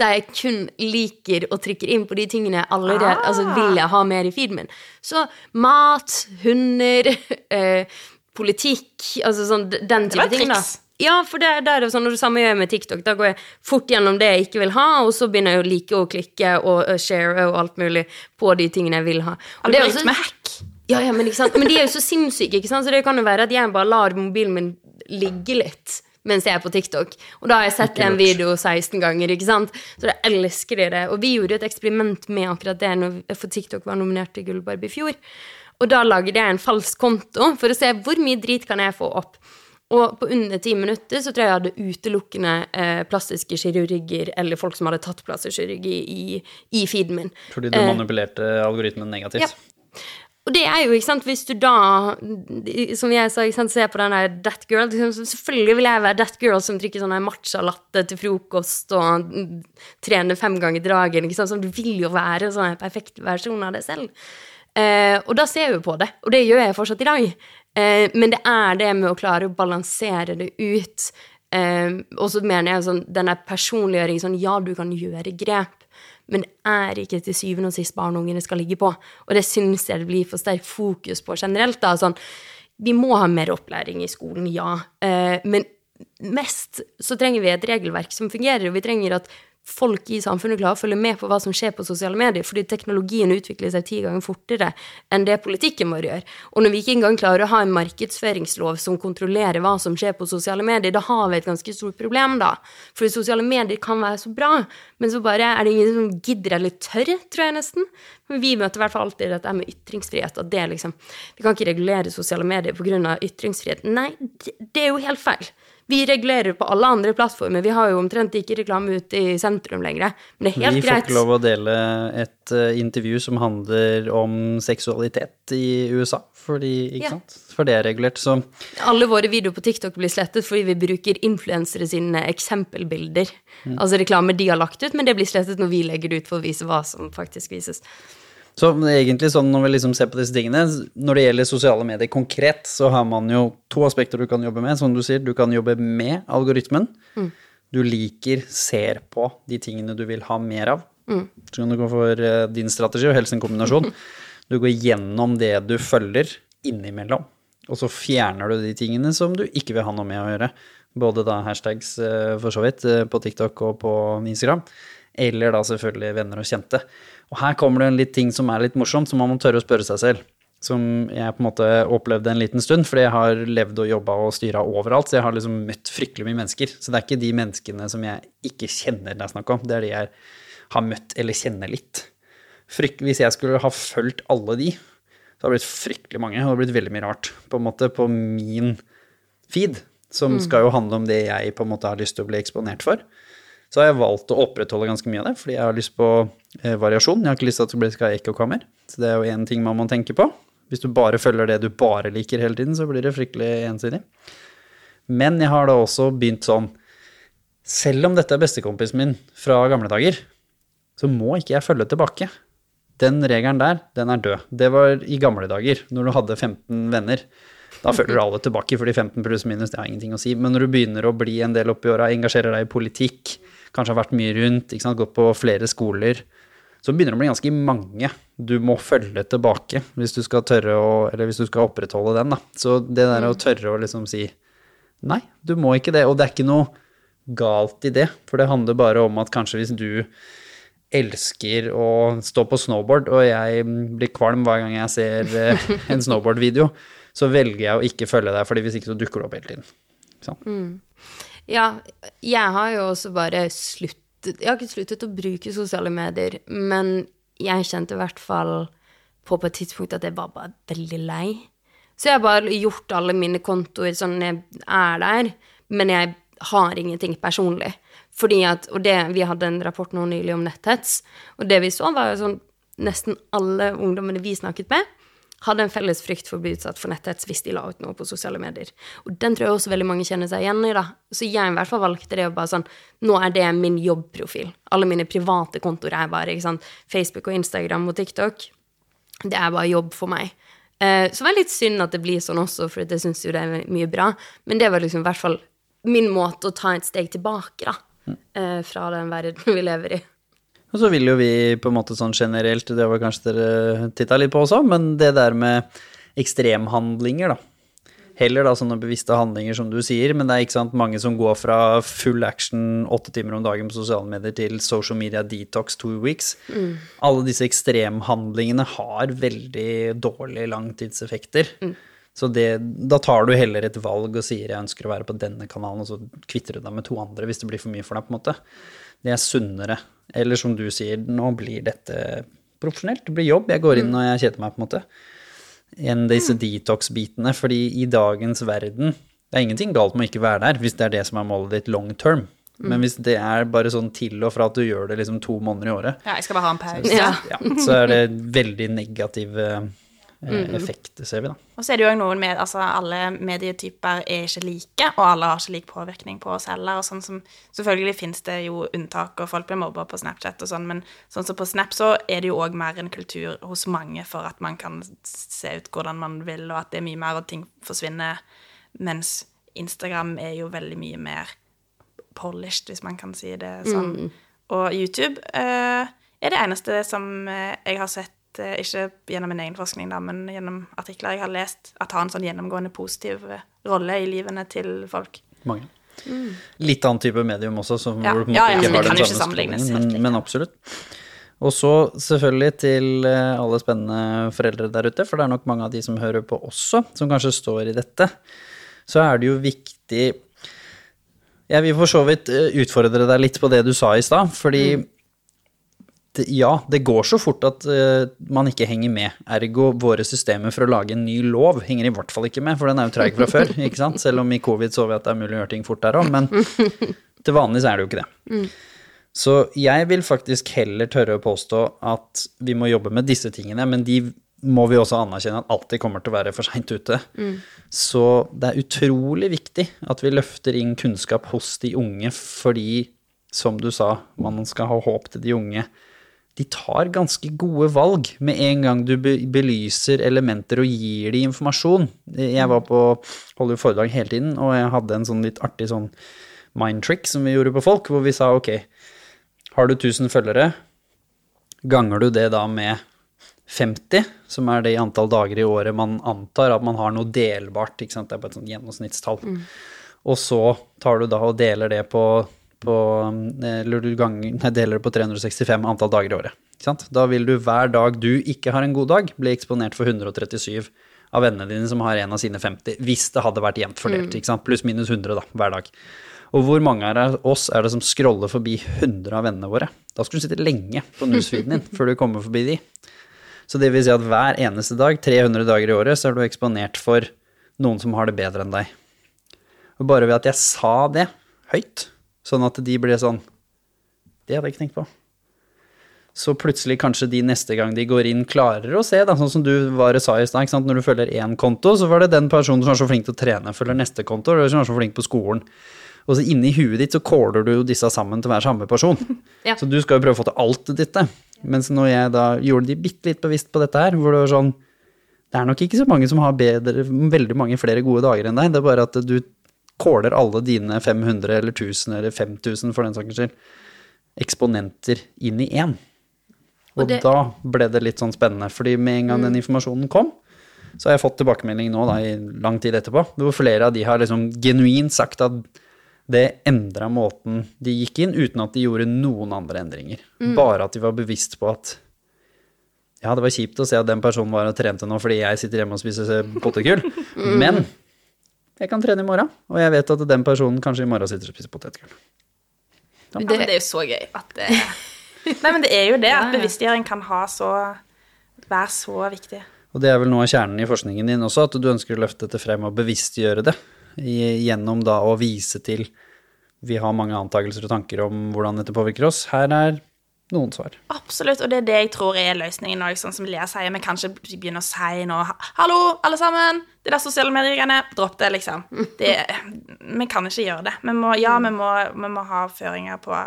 Der jeg kun liker å trykker inn på de tingene jeg allerede Ah. altså vil jeg ha mer i feeden min. Så mat, hunder, eh, politikk, altså sånn den type ting, da. Ja, for det, det er jo sånn, og det samme gjør jeg med TikTok. Da går jeg fort gjennom det jeg ikke vil ha, og så begynner jeg å like og klikke og share og alt mulig på de tingene jeg vil ha. Og det er også- Algoritmehack. ja, ja, men, men de er jo så sinnssyke, ikke sant? så det kan jo være at jeg bare lar mobilen min ligge litt mens jeg er på TikTok. Og da har jeg sett en video 16 ganger, ikke sant? Så jeg elsker det. Og vi gjorde et eksperiment med akkurat det når TikTok var nominert til Gullbarb i fjor. Og da lagde jeg en falsk konto for å se hvor mye drit kan jeg få opp. Og på under ti minutter så tror jeg jeg hadde utelukkende eh, plastiske kirurger eller folk som hadde tatt plastisk kirurgi i, i feeden min. Fordi du manipulerte algoritmen negativt. Ja. Og det er jo, ikke sant, hvis du da, som jeg sa, ikke sant, ser på den der That Girl liksom, Selvfølgelig vil jeg være That Girl som drikker sånn matcha-latte til frokost og trener fem ganger dragen. ikke sant, som Du vil jo være sånn en perfekt versjon av deg selv. Eh, og da ser jeg jo på det, og det gjør jeg fortsatt i dag. Eh, men det er det med å klare å balansere det ut. Eh, og så mener jeg sånn, denne personliggjøringen sånn Ja, du kan gjøre grep, men det er ikke til syvende og sist barn og unge skal ligge på. Og det syns jeg det blir for sterkt fokus på generelt. da, sånn, Vi må ha mer opplæring i skolen, ja. Eh, men mest så trenger vi et regelverk som fungerer, og vi trenger at folk i samfunnet klarer å følge med på hva som skjer på sosiale medier, fordi teknologien utvikler seg ti ganger fortere enn det politikken vår gjør. Og når vi ikke engang klarer å ha en markedsføringslov som kontrollerer hva som skjer på sosiale medier, da har vi et ganske stort problem, da. Fordi sosiale medier kan være så bra, men så bare er det ingen som gidder eller tør, tror jeg nesten. Men vi møter i hvert fall alltid dette med ytringsfrihet, at det liksom Vi kan ikke regulere sosiale medier pga. ytringsfrihet. Nei, det er jo helt feil. Vi regulerer på alle andre plattformer. Vi har jo omtrent ikke reklame ute i sentrum lenger. Men det er helt Vi får greit. ikke lov å dele et eh, intervju som handler om seksualitet i USA, fordi, ikke Ja. sant? For det er regulert, så Alle våre videoer på TikTok blir slettet fordi vi bruker influensere sine eksempelbilder. Altså reklamer de har lagt ut, men det blir slettet når vi legger det ut for å vise hva som faktisk vises. Så egentlig sånn når vi liksom ser på disse tingene, når det gjelder sosiale medier konkret, så har man jo to aspekter du kan jobbe med. Som du sier, du kan jobbe med algoritmen. Du liker, ser på de tingene du vil ha mer av. Så kan du gå for eh, din strategi, og helst en kombinasjon. Du går gjennom det du følger innimellom, og så fjerner du de tingene som du ikke vil ha noe med å gjøre. Både da hashtags eh, for så vidt eh, på TikTok og på Instagram, eller da selvfølgelig venner og kjente. Og her kommer det en litt ting som er litt morsomt, som man må tørre å spørre seg selv. Som jeg på en måte opplevde en liten stund, fordi jeg har levd og jobba og styra overalt. Så jeg har liksom møtt fryktelig mye mennesker. Så det er ikke de menneskene som jeg ikke kjenner det er snakk om, det er de jeg har møtt eller kjenner litt. Frykt, hvis jeg skulle ha fulgt alle de, så hadde det blitt fryktelig mange, og det hadde blitt veldig mye rart på en måte på min feed, som skal jo handle om det jeg på en måte har lyst til å bli eksponert for. Så har jeg valgt å opprettholde ganske mye av det, fordi jeg har lyst på eh, variasjon. Jeg har ikke lyst til at det skal ha ekkokammer. Så det er jo én ting man må tenke på. Hvis du bare følger det du bare liker hele tiden, så blir det fryktelig ensidig. Men jeg har da også begynt sånn Selv om dette er bestekompisen min fra gamle dager, så må ikke jeg følge tilbake. Den regelen der, den er død. Det var i gamle dager, når du hadde 15 venner. Da følger alle tilbake, fordi 15 pluss minus det har ingenting å si. Men når du begynner å bli en del oppi åra, engasjerer deg i politikk, kanskje har vært mye rundt, gått på flere skoler, så begynner det å bli ganske mange du må følge tilbake hvis du skal tørre å, eller hvis du skal opprettholde den. da. Så det der å tørre å liksom si nei, du må ikke det. Og det er ikke noe galt i det, for det handler bare om at kanskje hvis du elsker å stå på snowboard, og jeg blir kvalm hver gang jeg ser eh, en snowboardvideo, så velger jeg å ikke følge deg, fordi hvis ikke så dukker du opp hele tiden. Sånn. Ja, jeg har jo også bare sluttet Jeg har ikke sluttet å bruke sosiale medier, men jeg kjente i hvert fall på på et tidspunkt at jeg var bare veldig lei. Så jeg har bare gjort alle mine kontoer sånn jeg er der, men jeg har ingenting personlig. Fordi at, og det, Vi hadde en rapport nå nylig om netthets, og det vi så, var jo sånn nesten alle ungdommene vi snakket med, hadde en felles frykt for å bli utsatt for netthets hvis de la ut noe på sosiale medier. Og den tror jeg også veldig mange kjenner seg igjen i, da. Så jeg i hvert fall valgte det å bare sånn Nå er det min jobbprofil. Alle mine private kontoer er bare ikke sant, Facebook og Instagram og TikTok. Det er bare jobb for meg. Eh, så det var litt synd at det blir sånn også, for jeg syns jo det er mye bra. Men det var liksom i hvert fall min måte å ta et steg tilbake, da. Eh, fra den verden vi lever i. Og så vil jo vi på en måte sånn generelt, det var kanskje dere titta litt på også, men det der med ekstremhandlinger, da. Heller da sånne bevisste handlinger, som du sier, men det er ikke sant mange som går fra full action åtte timer om dagen på sosiale medier til social media detox two weeks. Alle disse ekstremhandlingene har veldig dårlige langtidseffekter. Så det, da tar du heller et valg og sier jeg ønsker å være på denne kanalen, og så kvitter du deg med to andre hvis det blir for mye for deg, på en måte. Det er sunnere. Eller som du sier, nå blir dette profesjonelt. Det blir jobb. Jeg går inn og jeg kjeder meg, på en måte. Enn disse detox-bitene. Fordi i dagens verden Det er ingenting galt med å ikke være der, hvis det er det som er målet ditt long term. Men hvis det er bare sånn til og fra at du gjør det liksom to måneder i året, Ja, jeg skal bare ha en pause. Ja. ja, så er det veldig negative eh, effekter, ser vi da. Og så er det jo også noen med altså alle medietyper er ikke like, og alle har ikke lik påvirkning på oss heller. og sånn som, Selvfølgelig finnes det jo unntak, og folk blir mobba på Snapchat og sånn, men sånn som på Snap så er det jo òg mer en kultur hos mange for at man kan se ut hvordan man vil, og at det er mye mer, og ting forsvinner, mens Instagram er jo veldig mye mer polished, hvis man kan si det sånn. Og YouTube eh, er det eneste som eh, jeg har sett ikke gjennom min egen forskning, da, men gjennom artikler jeg har lest, at har en sånn gjennomgående positiv eh, rolle i livene til folk. Mange. Litt annen type medium også, som Ja, hvor du på en måte ja, ikke det har den samme sammenlignes men, men absolutt. Og så selvfølgelig til eh, alle spennende foreldre der ute, for det er nok mange av de som hører på også, som kanskje står i dette, så er det jo viktig Jeg vil for så vidt eh, utfordre deg litt på det du sa i stad, fordi det, ja, det går så fort at uh, man ikke henger med. Ergo våre systemer for å lage en ny lov henger i hvert fall ikke med, for den er jo treig fra før. ikke sant? Selv om i covid så vi at det er mulig å gjøre ting fort der òg, men til vanlig så er det jo ikke det. Så jeg vil faktisk heller tørre å påstå at vi må jobbe med disse tingene, men de må vi også anerkjenne at alltid kommer til å være for seint ute. Så det er utrolig viktig at vi løfter inn kunnskap hos de unge, fordi, som du sa, man skal ha håp til de unge. De tar ganske gode valg med en gang du belyser elementer og gir de informasjon. Jeg var på, holder jo foredrag hele tiden, og jeg hadde en sånn litt artig sånn mind trick som vi gjorde på folk, hvor vi sa ok, har du 1000 følgere, ganger du det da med 50, som er det i antall dager i året man antar at man har noe delbart, ikke sant, det er bare et sånt gjennomsnittstall. Og så tar du da og deler det på, på eh, eller du ganger, nei, deler det på 365 antall dager i året. Ikke sant? Da vil du hver dag du ikke har en god dag, bli eksponert for 137 av vennene dine som har en av sine 50, hvis det hadde vært jevnt fordelt, ikke sant? pluss minus 100 da, hver dag. Og hvor mange av oss er det som scroller forbi 100 av vennene våre? Da skulle du sitte lenge på newsfeeden din før du kommer forbi de. Så det vil si at hver eneste dag, 300 dager i året, så er du eksponert for noen som har det bedre enn deg. Og bare ved at jeg sa det høyt, sånn at de ble sånn Det hadde jeg ikke tenkt på. Så plutselig kanskje de neste gang de går inn, klarer å se, da, sånn som du var og sa i stad. Når du følger én konto, så var det den personen som var så flink til å trene, følger neste konto, eller som var så flink på skolen. Og så inni huet ditt så caller du jo disse sammen til å være samme person. Ja. Så du skal jo prøve å få til alt dette. Mens når jeg da gjorde de bitte litt bevisst på dette her, hvor det var sånn Det er nok ikke så mange som har bedre, veldig mange flere gode dager enn deg, det er bare at du kåler alle dine 500 eller 1000 eller 5000 for den saks skyld eksponenter inn i én. Og, Og det- da ble det litt sånn spennende, fordi med en gang den informasjonen kom, så har jeg fått tilbakemelding nå da, i lang tid etterpå, hvor flere av de har liksom genuint sagt at det endra måten de gikk inn, uten at de gjorde noen andre endringer. Bare at de var bevisst på at ja, det var kjipt å se at den personen var og trente nå fordi jeg sitter hjemme og spiser potetgull, men jeg kan trene i morgen, og jeg vet at den personen kanskje i morgen sitter og spiser potetgull. Ja, men det er jo så gøy at det Nei, men det er jo det, at bevisstgjøring kan ha så være så viktig. Og det er vel noe av kjernen i forskningen din også, at du ønsker å løfte dette frem og bevisstgjøre det, gjennom da å vise til Vi har mange antakelser og tanker om hvordan dette påvirker oss. Her er noen svar. Absolutt, og det er det jeg tror er løsningen òg, sånn som Lea sier. Vi kan ikke begynne å si nå Hallo, alle sammen! Det der sosiale medier-greiene, dropp det, liksom. Det, vi kan ikke gjøre det. Vi må, ja, vi må, vi må ha føringer på,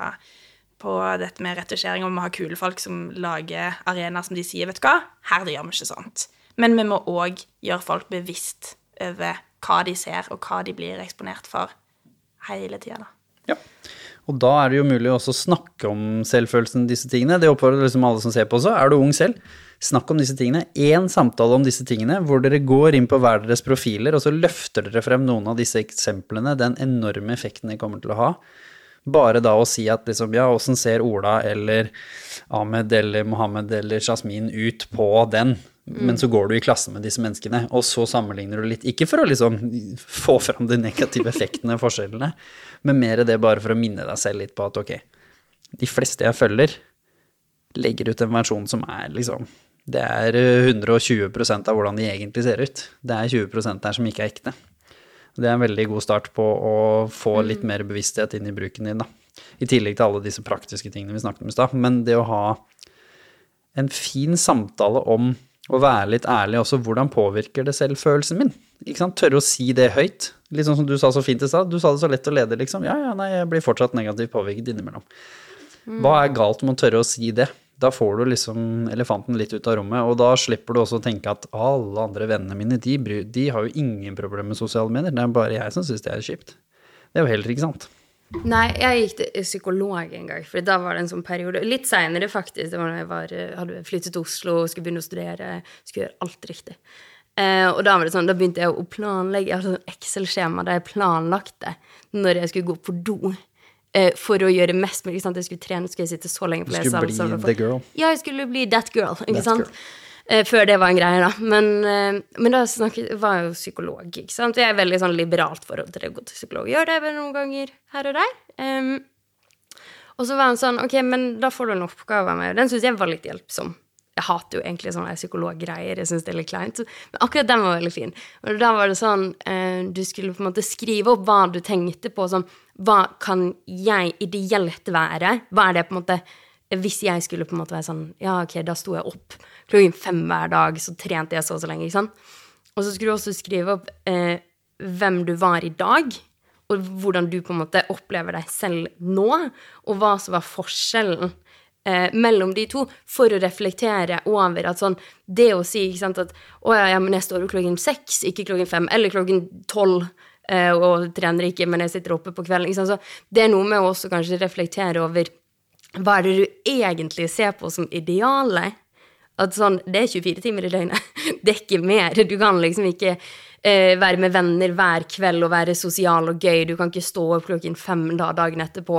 på dette med retusjering, og vi må ha kule folk som lager arenaer som de sier, vet du hva, her det gjør vi ikke sånt. Men vi må òg gjøre folk bevisst over hva de ser, og hva de blir eksponert for hele tida, da. Ja. Og da er det jo mulig også å snakke om selvfølelsen, disse tingene. Det oppfordrer liksom alle som ser på også. Er du ung selv, snakk om disse tingene. Én samtale om disse tingene, hvor dere går inn på hver deres profiler, og så løfter dere frem noen av disse eksemplene, den enorme effekten de kommer til å ha. Bare da å si at liksom, ja, åssen ser Ola eller Ahmed eller Mohammed eller Jasmin ut på den? Men så går du i klasse med disse menneskene, og så sammenligner du litt. Ikke for å liksom få fram de negative effektene og forskjellene, men mer det bare for å minne deg selv litt på at ok, de fleste jeg følger, legger ut en versjon som er liksom Det er eh, 120% av hvordan de egentlig ser ut. Det er 20% der som ikke er ekte. Det er en veldig god start på å få litt mer bevissthet inn i bruken din, da. I tillegg til alle disse praktiske tingene vi snakket om i stad. Men det å ha en fin samtale om å være litt ærlig også, hvordan påvirker det selvfølelsen min? Ikke sant? Tørre å si det høyt. Litt sånn som du sa så fint i stad. Du sa det så lett å lede, liksom. Ja, ja, nei, jeg blir fortsatt negativt påvirket innimellom. Hva er galt med å tørre å si det? Da får du liksom elefanten litt ut av rommet, og da slipper du også å tenke at alle andre vennene mine, de, de har jo ingen problemer med sosiale medier. Det er bare jeg som syns det er kjipt. Det er jo heller ikke sant. Nei, jeg gikk til psykolog en gang, for da var det en sånn periode Litt seinere, faktisk. Det var da jeg var, hadde flyttet til Oslo og skulle begynne å studere. Skulle gjøre alt riktig. Eh, og da var det sånn, da begynte jeg å planlegge. Jeg hadde sånn Excel-skjema der jeg planlagte når jeg skulle gå på do. Eh, for å gjøre mest mulig. Jeg skulle trene, skulle jeg sitte så lenge på Du skulle bli the girl. Ja, jeg skulle bli that girl, ikke That sant? girl. Eh, før det var en greie, da. Men, eh, men da snakket, var jeg jo psykolog, ikke sant. Jeg er veldig sånn liberalt forhold til det å gå til psykolog. Gjør det vel noen ganger her og der. Um, og så var han sånn, ok, men da får du en oppgave av meg. Den syns jeg var litt hjelpsom. Jeg hater jo egentlig sånne psykologgreier, jeg syns det er litt kleint. Men akkurat den var veldig fin. Og da var det sånn, eh, du skulle på en måte skrive opp hva du tenkte på, sånn, hva kan jeg ideelt være? Hva er det på en måte hvis jeg skulle på en måte være sånn Ja, ok, da sto jeg opp klokken fem hver dag, så trente jeg så og så lenge, ikke sant? Og så skulle du også skrive opp eh, hvem du var i dag, og hvordan du på en måte opplever deg selv nå, og hva som var forskjellen eh, mellom de to, for å reflektere over at sånn Det å si, ikke sant, at å ja, ja, men jeg står opp klokken seks, ikke klokken fem, eller klokken tolv, eh, og trener ikke, men jeg sitter oppe på kvelden, ikke sant, så det er noe med å også kanskje reflektere over hva er det du egentlig ser på som idealet? At sånn, det er 24 timer i døgnet. Det er ikke mer. Du kan liksom ikke eh, være med venner hver kveld og være sosial og gøy. Du kan ikke stå opp klokken fem da, dagen etterpå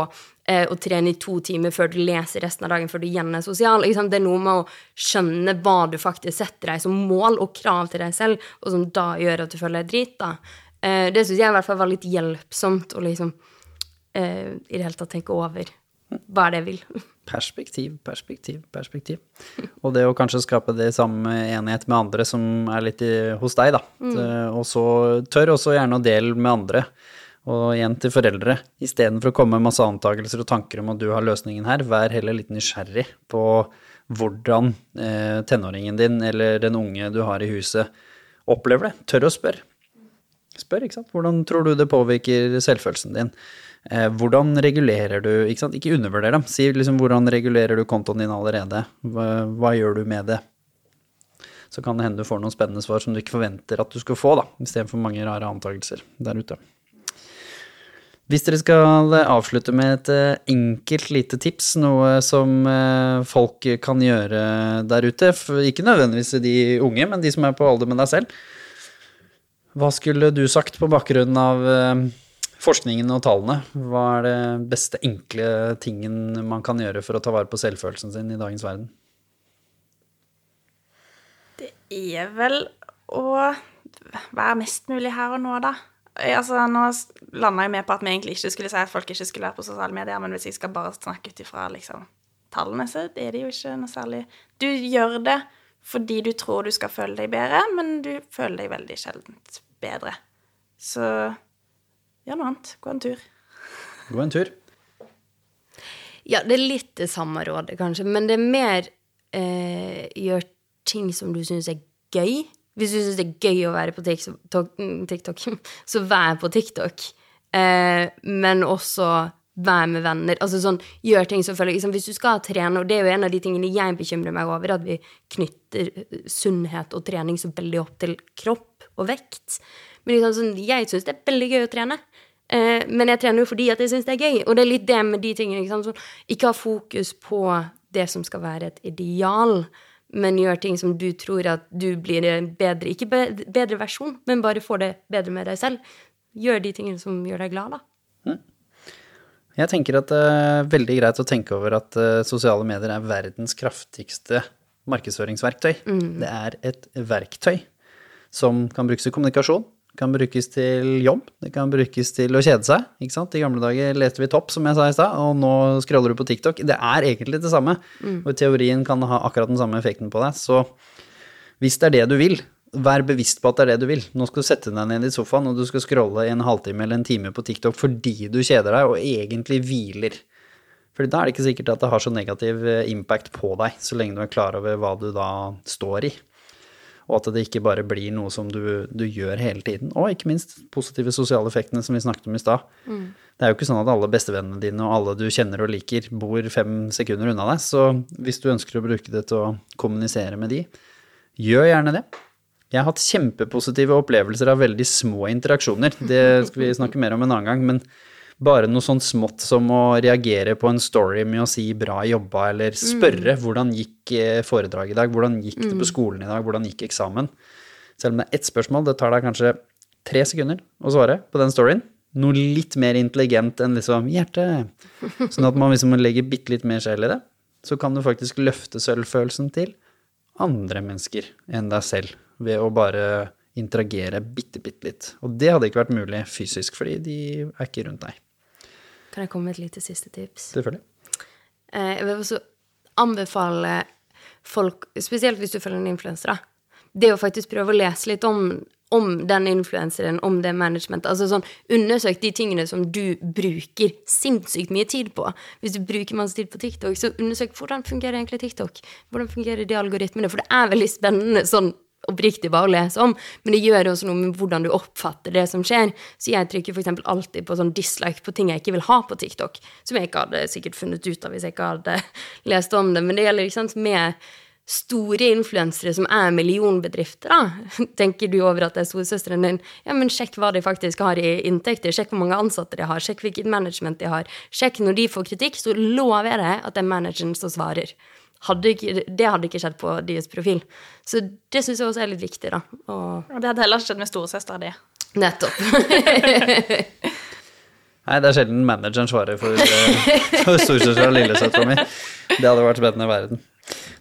eh, og trene i to timer før du leser resten av dagen før du igjen er sosial. Liksom. Det er noe med å skjønne hva du faktisk setter deg som mål og krav til deg selv, og som da gjør at du føler deg drita. Eh, det syns jeg i hvert fall var litt hjelpsomt å liksom eh, i det hele tatt tenke over hva er det jeg vil. Perspektiv, perspektiv, perspektiv. Og det å kanskje skape det samme enighet med andre som er litt i, hos deg, da. Mm. Og så tør også gjerne å dele med andre. Og igjen til foreldre, istedenfor å komme med masse antakelser og tanker om at du har løsningen her, vær heller litt nysgjerrig på hvordan eh, tenåringen din eller den unge du har i huset, opplever det. Tør å spørre. Spør, ikke sant. Hvordan tror du det påvirker selvfølelsen din? Eh, hvordan regulerer du Ikke sant, ikke undervurder dem. Si liksom hvordan regulerer du kontoen din allerede? Hva, hva gjør du med det? Så kan det hende du får noen spennende svar som du ikke forventer at du skal få, da, istedenfor mange rare antakelser der ute. Hvis dere skal avslutte med et eh, enkelt lite tips, noe som eh, folk kan gjøre der ute, ikke nødvendigvis de unge, men de som er på alder med deg selv, hva skulle du sagt på bakgrunn av eh, forskningen og tallene? Hva er det beste enkle tingen man kan gjøre for å ta vare på selvfølelsen sin i dagens verden? Det er vel å være mest mulig her og nå, da. Altså, nå landa jeg med på at vi egentlig ikke skulle si at folk ikke skulle være på sosiale medier, men hvis jeg skal bare snakke ut ifra liksom, tallene, så er det jo ikke noe særlig Du gjør det fordi du tror du skal føle deg bedre, men du føler deg veldig sjeldent bedre. Så gjør noe annet. Gå en tur. Gå en tur. Ja, det er litt det samme rådet, kanskje, men det er mer eh, gjør ting som du syns er gøy. Hvis du syns det er gøy å være på TikTok, så vær på TikTok. Eh, men også vær med venner. Altså sånn, gjør ting som følger liksom, Hvis du skal trene, og det er jo en av de tingene jeg bekymrer meg over, at vi knytter sunnhet og trening så veldig opp til kropp og vekt. Men liksom, sånn, jeg syns det er veldig gøy å trene. Eh, men jeg trener jo fordi at jeg syns det er gøy. Og det er litt det med de tingene. Ikke, sånn, ikke ha fokus på det som skal være et ideal men gjør ting som du tror at du blir en bedre Ikke bedre versjon, men bare får det bedre med deg selv. Gjør de tingene som gjør deg glad, da. Mm. Jeg tenker at det er veldig greit å tenke over at uh, sosiale medier er verdens kraftigste markedsføringsverktøy. Mm. Det er et verktøy som kan brukes i kommunikasjon, kan brukes til jobb, det kan brukes til å kjede seg. ikke sant? I gamle dager leste vi Topp, som jeg sa i stad, og nå scroller du på TikTok. Det er egentlig det samme, mm. og teorien kan ha akkurat den samme effekten på deg. Så hvis det er det du vil, vær bevisst på at det er det du vil. Nå skal du sette deg ned i sofaen, og du skal scrolle i en halvtime eller en time på TikTok fordi du kjeder deg, og egentlig hviler. For da er det ikke sikkert at det har så negativ eh, impact på deg, så lenge du er klar over hva du da står i og at det ikke bare blir noe som du, du gjør hele tiden. Og ikke minst positive sosiale effektene som vi snakket om i stad. Mm. Det er jo ikke sånn at alle bestevennene dine og alle du kjenner og liker, bor fem sekunder unna deg. Så hvis du ønsker å bruke det til å kommunisere med de, gjør gjerne det. Jeg har hatt kjempepositive opplevelser av veldig små interaksjoner. Det skal vi snakke mer om en annen gang. men bare noe sånn smått som å reagere på en story med å si 'bra jobba', eller spørre mm. 'hvordan gikk eh, foredraget i dag', 'hvordan gikk det på mm. skolen i dag', 'hvordan gikk eksamen'? Selv om det er ett spørsmål, det tar deg kanskje tre sekunder å svare på den storyen. Noe litt mer intelligent enn liksom 'hjerte'. Sånn at man liksom legger bitte litt mer sjel i det. Så kan du faktisk løfte selvfølelsen til andre mennesker enn deg selv ved å bare interagere bitte, bitte litt. Og det hadde ikke vært mulig fysisk, fordi de er ikke rundt deg. Kan jeg komme med et lite siste tips? Selvfølgelig. Eh, jeg vil også anbefale folk, spesielt hvis du følger en influenser, det å faktisk prøve å lese litt om, om den influenseren, om det managementet. Altså sånn, Undersøk de tingene som du bruker sinnssykt mye tid på. Hvis du bruker masse tid på TikTok, så undersøk hvordan fungerer egentlig TikTok. Hvordan fungerer de algoritmene? For det er veldig spennende sånn oppriktig bare å lese om, men det gjør også noe med hvordan du oppfatter det som skjer. Så jeg trykker f.eks. alltid på sånn dislike på ting jeg ikke vil ha på TikTok, som jeg ikke hadde sikkert funnet ut av hvis jeg ikke hadde lest om det. Men det gjelder ikke sant, med store influensere som er millionbedrifter, da. Tenker du over at det er storesøsteren din? Ja, men sjekk hva de faktisk har i inntekter, sjekk hvor mange ansatte de har, sjekk hvilket management de har. Sjekk når de får kritikk, så lover jeg deg at det er manageren som svarer hadde ikke, det hadde ikke skjedd på deres profil. Så det syns jeg også er litt viktig, da. Og, og det hadde heller ikke skjedd med storesøstera di. Nettopp. Nei, det er sjelden manageren svarer for, eh, for storesøstera og lillesøstera mi. Det hadde vært spennende i verden.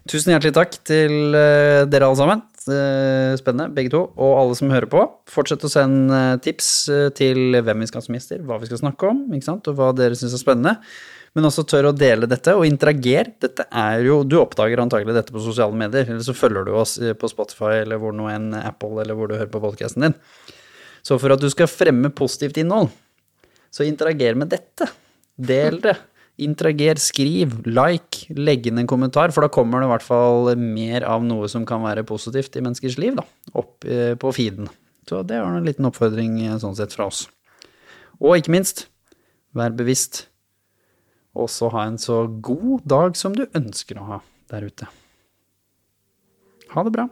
Tusen hjertelig takk til uh, dere alle sammen. Uh, spennende, begge to. Og alle som hører på. Fortsett å sende tips til hvem vi skal ha som gjester, hva vi skal snakke om, og hva dere syns er spennende men også tør å dele dette og interagere. Dette er jo, Du oppdager antagelig dette på sosiale medier, eller så følger du oss på Spotify eller hvor nå enn Apple eller hvor du hører på podkasten din. Så for at du skal fremme positivt innhold, så interager med dette. Del det. Interager, skriv, like, legg inn en kommentar, for da kommer det i hvert fall mer av noe som kan være positivt i menneskers liv, da, opp eh, på feeden. Så det var en liten oppfordring eh, sånn sett fra oss. Og ikke minst, vær bevisst. Og så ha en så god dag som du ønsker å ha der ute. Ha det bra.